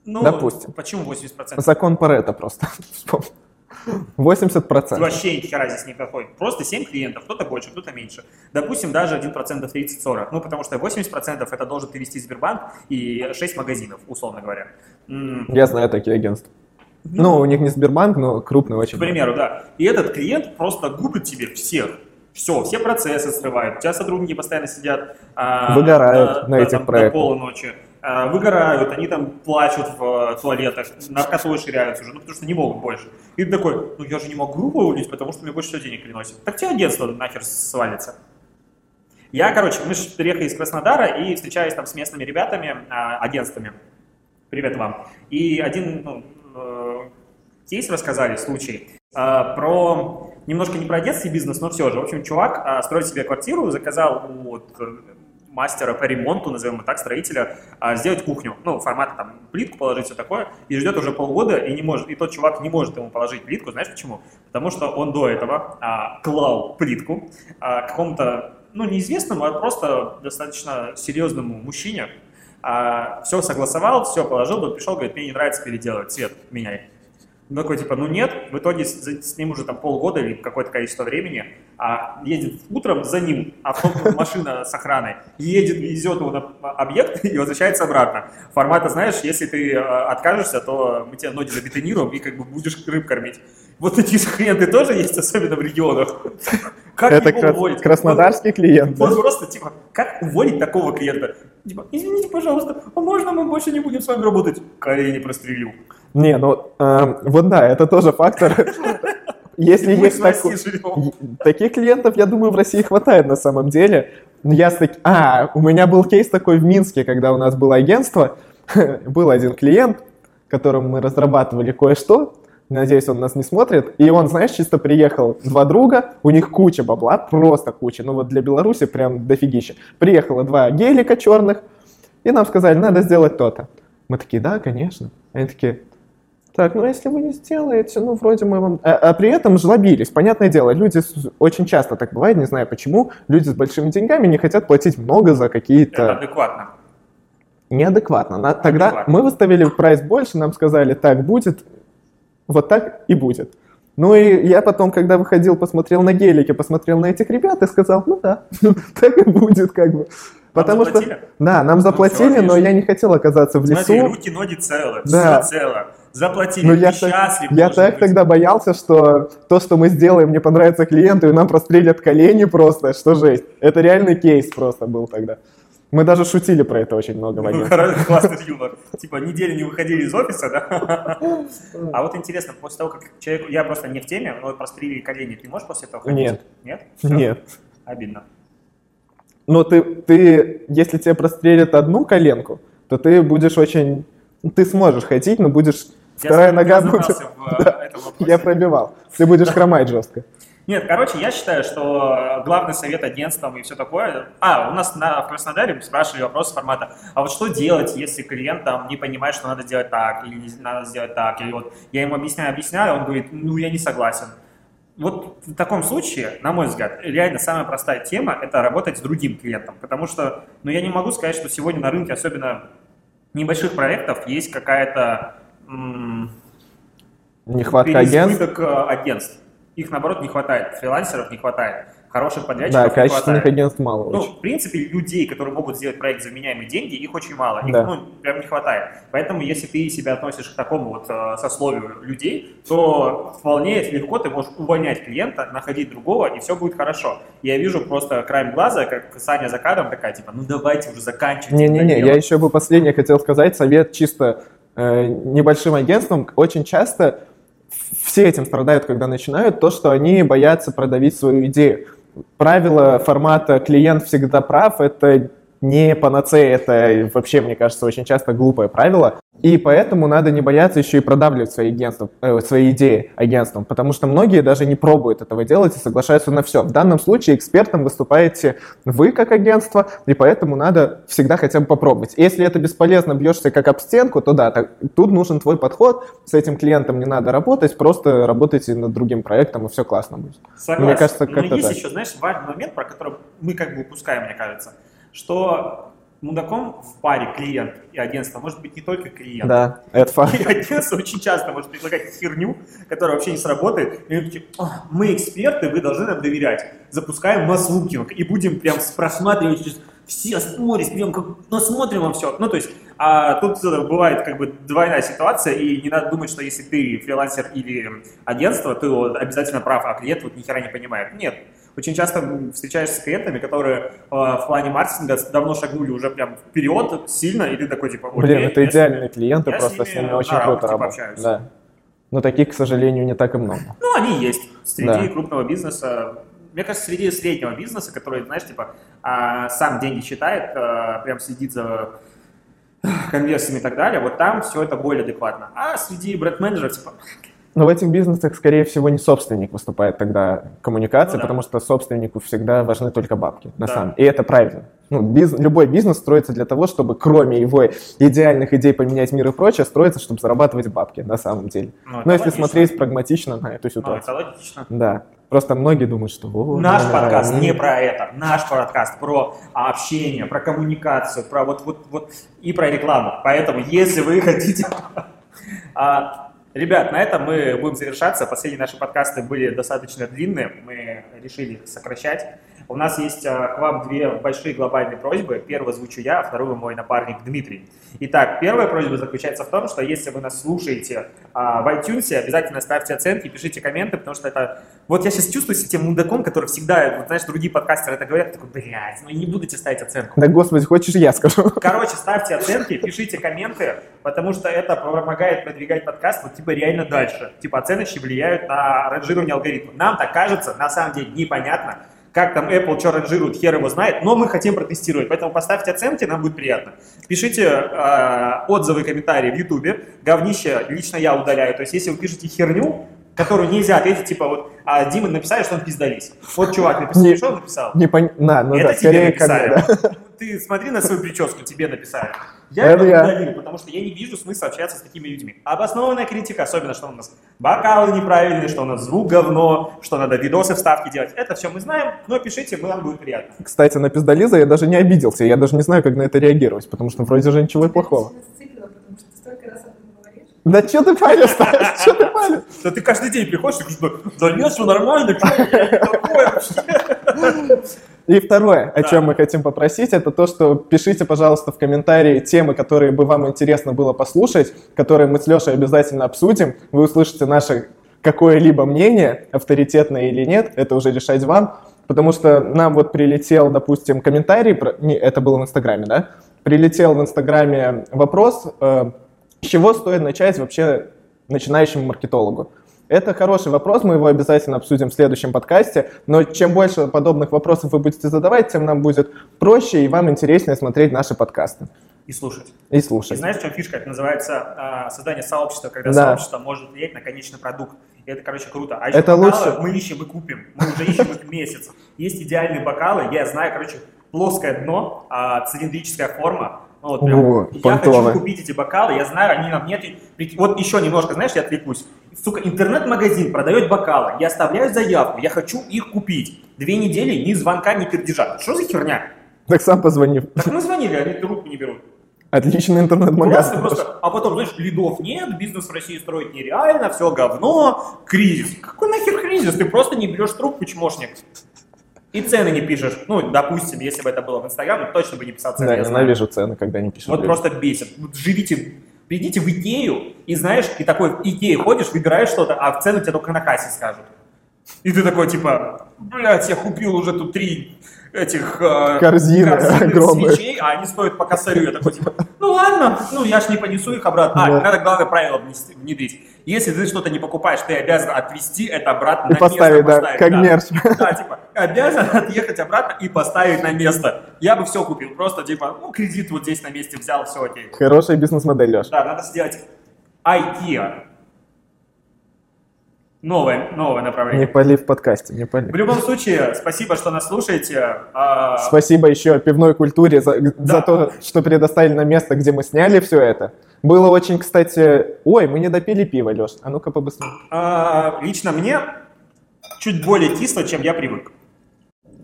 ну, допустим. Почему 80%? Закон Паретта просто. вспомни. 80%. Вообще ни хера здесь не проходит. Просто 7 клиентов, кто-то больше, кто-то меньше. Допустим, даже 1% 30-40. Ну, потому что 80% это должен перевести Сбербанк и 6 магазинов, условно говоря. Я знаю такие агентства. Ну, у них не Сбербанк, но крупный очень. К примеру, да. И этот клиент просто губит тебе всех. Все, все процессы срывают. У тебя сотрудники постоянно сидят а, Выгорают до- на до, этих там, до проектах. полуночи. А, выгорают, они там плачут в э, туалетах, наркотой ширяются уже, ну потому что не могут больше. И ты такой, ну я же не могу уволить, потому что мне больше всего денег приносит. Так тебе агентство нахер свалится. Я, короче, мы же приехали из Краснодара и встречаюсь там с местными ребятами, а, агентствами. Привет вам. И один ну, э, кейс рассказали, случай, про, немножко не про детский бизнес, но все же. В общем, чувак строит себе квартиру, заказал вот, э, мастера по ремонту, назовем его так, строителя, а, сделать кухню. Ну, формата там плитку положить, все такое. И ждет уже полгода, и не может, и тот чувак не может ему положить плитку. Знаешь почему? Потому что он до этого а, клал плитку а, какому-то, ну, неизвестному, а просто достаточно серьезному мужчине, все согласовал, все положил, тот пришел, говорит, мне не нравится переделывать, цвет меняй. Ну, такой, типа, ну нет, в итоге с, с ним уже там полгода или какое-то количество времени, а едет утром за ним авто, машина с охраной, едет, везет его на объект и возвращается обратно. Формата, знаешь, если ты э, откажешься, то мы тебе ноги забетонируем и как бы будешь рыб кормить. Вот такие же клиенты тоже есть, особенно в регионах. Как Это его крас- уволить? краснодарский клиент. да? Вот просто, типа, как уволить такого клиента? Типа, извините, пожалуйста, а можно мы больше не будем с вами работать? Колени прострелил. Не, ну, э, вот да, это тоже фактор. Если есть такой... Таких клиентов, я думаю, в России хватает на самом деле. Я с таки- А, у меня был кейс такой в Минске, когда у нас было агентство. Был один клиент, которому мы разрабатывали кое-что. Надеюсь, он нас не смотрит. И он, знаешь, чисто приехал, два друга, у них куча бабла, просто куча. Ну вот для Беларуси прям дофигища. Приехало два гелика черных, и нам сказали, надо сделать то-то. Мы такие, да, конечно. Они такие, так, ну если вы не сделаете, ну вроде мы вам... А, а при этом жлобились, понятное дело, люди с- очень часто так бывает, не знаю почему, люди с большими деньгами не хотят платить много за Это какие-то... адекватно. Неадекватно. На- Тогда Адекватно. мы выставили прайс больше, нам сказали, так будет, вот так и будет. Ну и я потом, когда выходил, посмотрел на гелики, посмотрел на этих ребят и сказал, ну да, так и будет как бы. Потому что, заплатили? да, нам заплатили, всё, но я не хотел оказаться в Смотри, лесу. руки, ноги целы, Да. все цело. Заплатили, Ну, ты я так, счастлив. я так быть. тогда боялся, что то, что мы сделаем, не понравится клиенту, и нам прострелят колени просто, что жесть. Это реальный кейс просто был тогда. Мы даже шутили про это очень много в Ну, агентстве. хоро- классный юмор. Типа, неделю не выходили из офиса, да? А вот интересно, после того, как человек... Я просто не в теме, но прострелили колени, ты можешь после этого ходить? Нет. Нет? Нет. Обидно. Но ты, ты, если тебе прострелят одну коленку, то ты будешь очень... Ты сможешь ходить, но будешь... Я Вторая тобой нога будет... в, э, вопросе. Я пробивал. Ты будешь хромать жестко. Нет, короче, я считаю, что главный совет агентствам и все такое... А, у нас на, в Краснодаре спрашивали вопрос формата, а вот что делать, если клиент там не понимает, что надо делать так, или не надо сделать так, или вот я ему объясняю, объясняю, он говорит, ну, я не согласен. Вот в таком случае, на мой взгляд, реально самая простая тема – это работать с другим клиентом, потому что, ну, я не могу сказать, что сегодня на рынке, особенно небольших проектов, есть какая-то Нехватка агентств. э, агентств. Их, наоборот, не хватает. Фрилансеров не хватает. Хороших Да, подрядчиков не качественных хватает. агентств мало Ну, очень. в принципе, людей, которые могут сделать проект за вменяемые деньги, их очень мало. Их, Да. ну, прям не хватает. Поэтому, если ты себя относишь к такому вот э, сословию людей, то вполне легко ты можешь увольнять клиента, находить другого, и все будет хорошо. Я вижу просто краем глаза, как Саня за кадром такая, типа, ну давайте уже заканчивайте. Не-не-не, я дело». еще бы последнее хотел сказать, совет чисто небольшим агентствам. Очень часто все этим страдают, когда начинают, то, что они боятся продавить свою идею. Правило формата «клиент всегда прав» — это не панацея, это вообще, мне кажется, очень часто глупое правило. И поэтому надо не бояться еще и продавливать свои, агентства, э, свои идеи агентствам, потому что многие даже не пробуют этого делать и соглашаются на все. В данном случае экспертом выступаете вы как агентство, и поэтому надо всегда хотя бы попробовать. Если это бесполезно, бьешься как об стенку, то да, так- тут нужен твой подход, с этим клиентом не надо работать, просто работайте над другим проектом, и все классно будет. Согласен. Мне кажется, Но как-то есть так. еще, знаешь, важный момент, про который мы как бы упускаем, мне кажется, что мудаком в паре клиент и агентство может быть не только клиент. Да, это факт. И агентство очень часто может предлагать херню, которая вообще не сработает. И такие, «А, мы эксперты, вы должны нам доверять. Запускаем масс-лукинг и будем прям просматривать все сторис, прям как насмотрим вам все. Ну, то есть, а тут э, бывает как бы двойная ситуация, и не надо думать, что если ты фрилансер или агентство, ты обязательно прав, а клиент вот ни хера не понимает. Нет. Очень часто встречаешься с клиентами, которые э, в плане маркетинга давно шагнули уже прям вперед сильно, и ты такой типа, Блин, «Окей, это идеальные клиенты, просто с ними очень круто общаюсь. Да. Но таких, к сожалению, не так и много. Ну, они есть среди Да. крупного бизнеса. Мне кажется, среди среднего бизнеса, который, знаешь, типа, а, сам деньги считает, а, прям следит за конверсиями и так далее, вот там все это более адекватно. А среди бренд-менеджеров, типа, Но в этих бизнесах, скорее всего, не собственник выступает тогда коммуникация, Ну да. потому что собственнику всегда важны только бабки, на Да. самом И это правильно. Ну, биз- любой бизнес строится для того, чтобы кроме его идеальных идей поменять мир и прочее, строится, чтобы зарабатывать бабки, на самом деле. ну, Но если логично. смотреть прагматично на эту Ну, ситуацию. это логично. Да. Просто многие думают, что... «О, Наш да, подкаст да, не ну, про это. Наш подкаст про общение, про коммуникацию, про вот, вот, вот и про рекламу. Поэтому, если вы хотите... Ребят, на этом мы будем завершаться. Последние наши подкасты были достаточно длинные. Мы решили сокращать. У нас есть а, к вам две большие глобальные просьбы. Первую звучу я, а вторую мой напарник Дмитрий. Итак, первая просьба заключается в том, что если вы нас слушаете а, в iTunes, обязательно ставьте оценки, пишите комменты, потому что это... Вот я сейчас чувствую себя тем мудаком, который всегда, вот, знаешь, другие подкастеры это говорят, такой, блядь, ну не будете ставить оценку. Да, господи, хочешь, я скажу? Короче, ставьте оценки, пишите комменты, потому что это помогает продвигать подкаст вот типа реально дальше. Типа оценочки влияют на ранжирование алгоритма. Нам так кажется, на самом деле непонятно, как там Apple что ранжирует, хер его знает, но мы хотим протестировать, поэтому поставьте оценки, нам будет приятно. Пишите э, отзывы, комментарии в YouTube, говнище лично я удаляю, то есть если вы пишете херню, которую нельзя ответить, типа вот, а Дима написали, что он пиздались. Вот чувак написал, Не- что он написал? Не пон... На, ну это да, тебе мне, написали. да. Ты смотри на свою прическу, тебе написали. Я Это я. удалил, потому что я не вижу смысла общаться с такими людьми. Обоснованная критика, особенно, что у нас бокалы неправильные, что у нас звук говно, что надо видосы вставки делать. Это все мы знаем, но пишите, мы нам будет приятно. Кстати, на пиздолиза я даже не обиделся, я даже не знаю, как на это реагировать, потому что вроде же ничего плохого. Я зациклила, потому что столько раз об этом говоришь. Да что ты палишь Что ты палишь? Да ты каждый день приходишь и говоришь, да нет, все нормально. И второе, о чем мы хотим попросить, это то, что пишите, пожалуйста, в комментарии темы, которые бы вам интересно было послушать, которые мы с Лешей обязательно обсудим. Вы услышите наше какое-либо мнение, авторитетное или нет, это уже решать вам. Потому что нам вот прилетел, допустим, комментарий, про- не, это было в Инстаграме, да? Прилетел в Инстаграме вопрос, э, с чего стоит начать вообще начинающему маркетологу? Это хороший вопрос, мы его обязательно обсудим в следующем подкасте, но чем больше подобных вопросов вы будете задавать, тем нам будет проще и вам интереснее смотреть наши подкасты И слушать. и И слушать. знаешь, в чем фишка? Это называется а, создание сообщества, когда Да. сообщество может влиять на конечный продукт. И это, короче, круто. А еще Это бокалы лучше. мы ищем и купим. Мы уже ищем их месяц. Есть идеальные бокалы, я знаю, короче, плоское дно, а, цилиндрическая форма. Ну, вот прям, О, я понтовая. хочу купить эти бокалы, я знаю, они нам нет. Вот еще немножко, знаешь, я отвлекусь. Сука, интернет-магазин продает бокалы, я оставляю заявку, я хочу их купить. Две недели ни звонка, ни пердежа. Что за херня? Так сам позвони. Так мы звонили, они трубку не берут. Отличный интернет-магазин. просто. А потом, знаешь, лидов нет, бизнес в России строить нереально, все говно, кризис. Какой нахер кризис? Ты просто не берешь трубку, чмошник. И цены не пишешь. Ну, допустим, если бы это было в Инстаграме, точно бы не писал цены. Да, я ненавижу цены, когда не пишут. Вот люди. просто бесит. Вот живите, придите в Икею, и знаешь, и такой в Икее ходишь, выбираешь что-то, а в цену тебе только на кассе скажут. И ты такой, типа, блядь, я купил уже тут три этих э, Корзины огромные. свечей, а они стоят по косарю. Я такой, типа, ну ладно, ну я ж не понесу их обратно. А, Да. надо главное правило внедрить. Если ты что-то не покупаешь, ты обязан отвезти это обратно И на поставить, место. да, как мерч. Да, типа, обязан отъехать обратно и поставить на место. Я бы все купил, просто типа, ну, кредит вот здесь на месте взял, все окей. Хорошая бизнес-модель, Леш. Да, надо сделать IKEA. Новое, новое Не направление. пали в подкасте, не пали. В любом случае, спасибо, что нас слушаете. А, Спасибо еще пивной культуре за, Да. за то, что предоставили нам место, где мы сняли все это. Было очень, кстати... Ой, мы не допили пиво, Леш. А ну-ка побыстрее. а, лично мне чуть более кисло, чем я привык.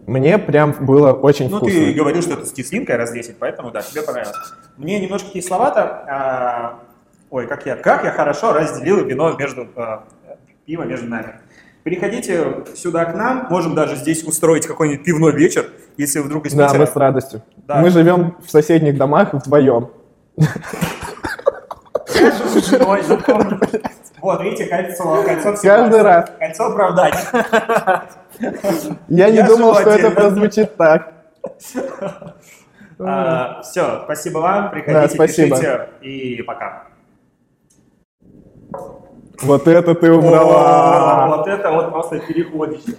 Мне прям было очень Ну, вкусно. ты говорил, что это с кислинкой раз 10, поэтому да, тебе понравилось. Мне немножко кисловато. а, ой, как я, как я хорошо разделил вино между а, пиво между нами. Приходите сюда к нам, можем даже здесь устроить какой-нибудь пивной вечер, если вдруг из Да, Питера. мы с радостью. Да. Мы живем в соседних домах вдвоем. С женой. Вот, видите, кольцо, кольцо всегда- Каждый раз. Кольцо оправдания. Я не думал, что это прозвучит так. все, спасибо вам, приходите, пишите и пока. Вот это ты убрала. Вот это вот просто переходище.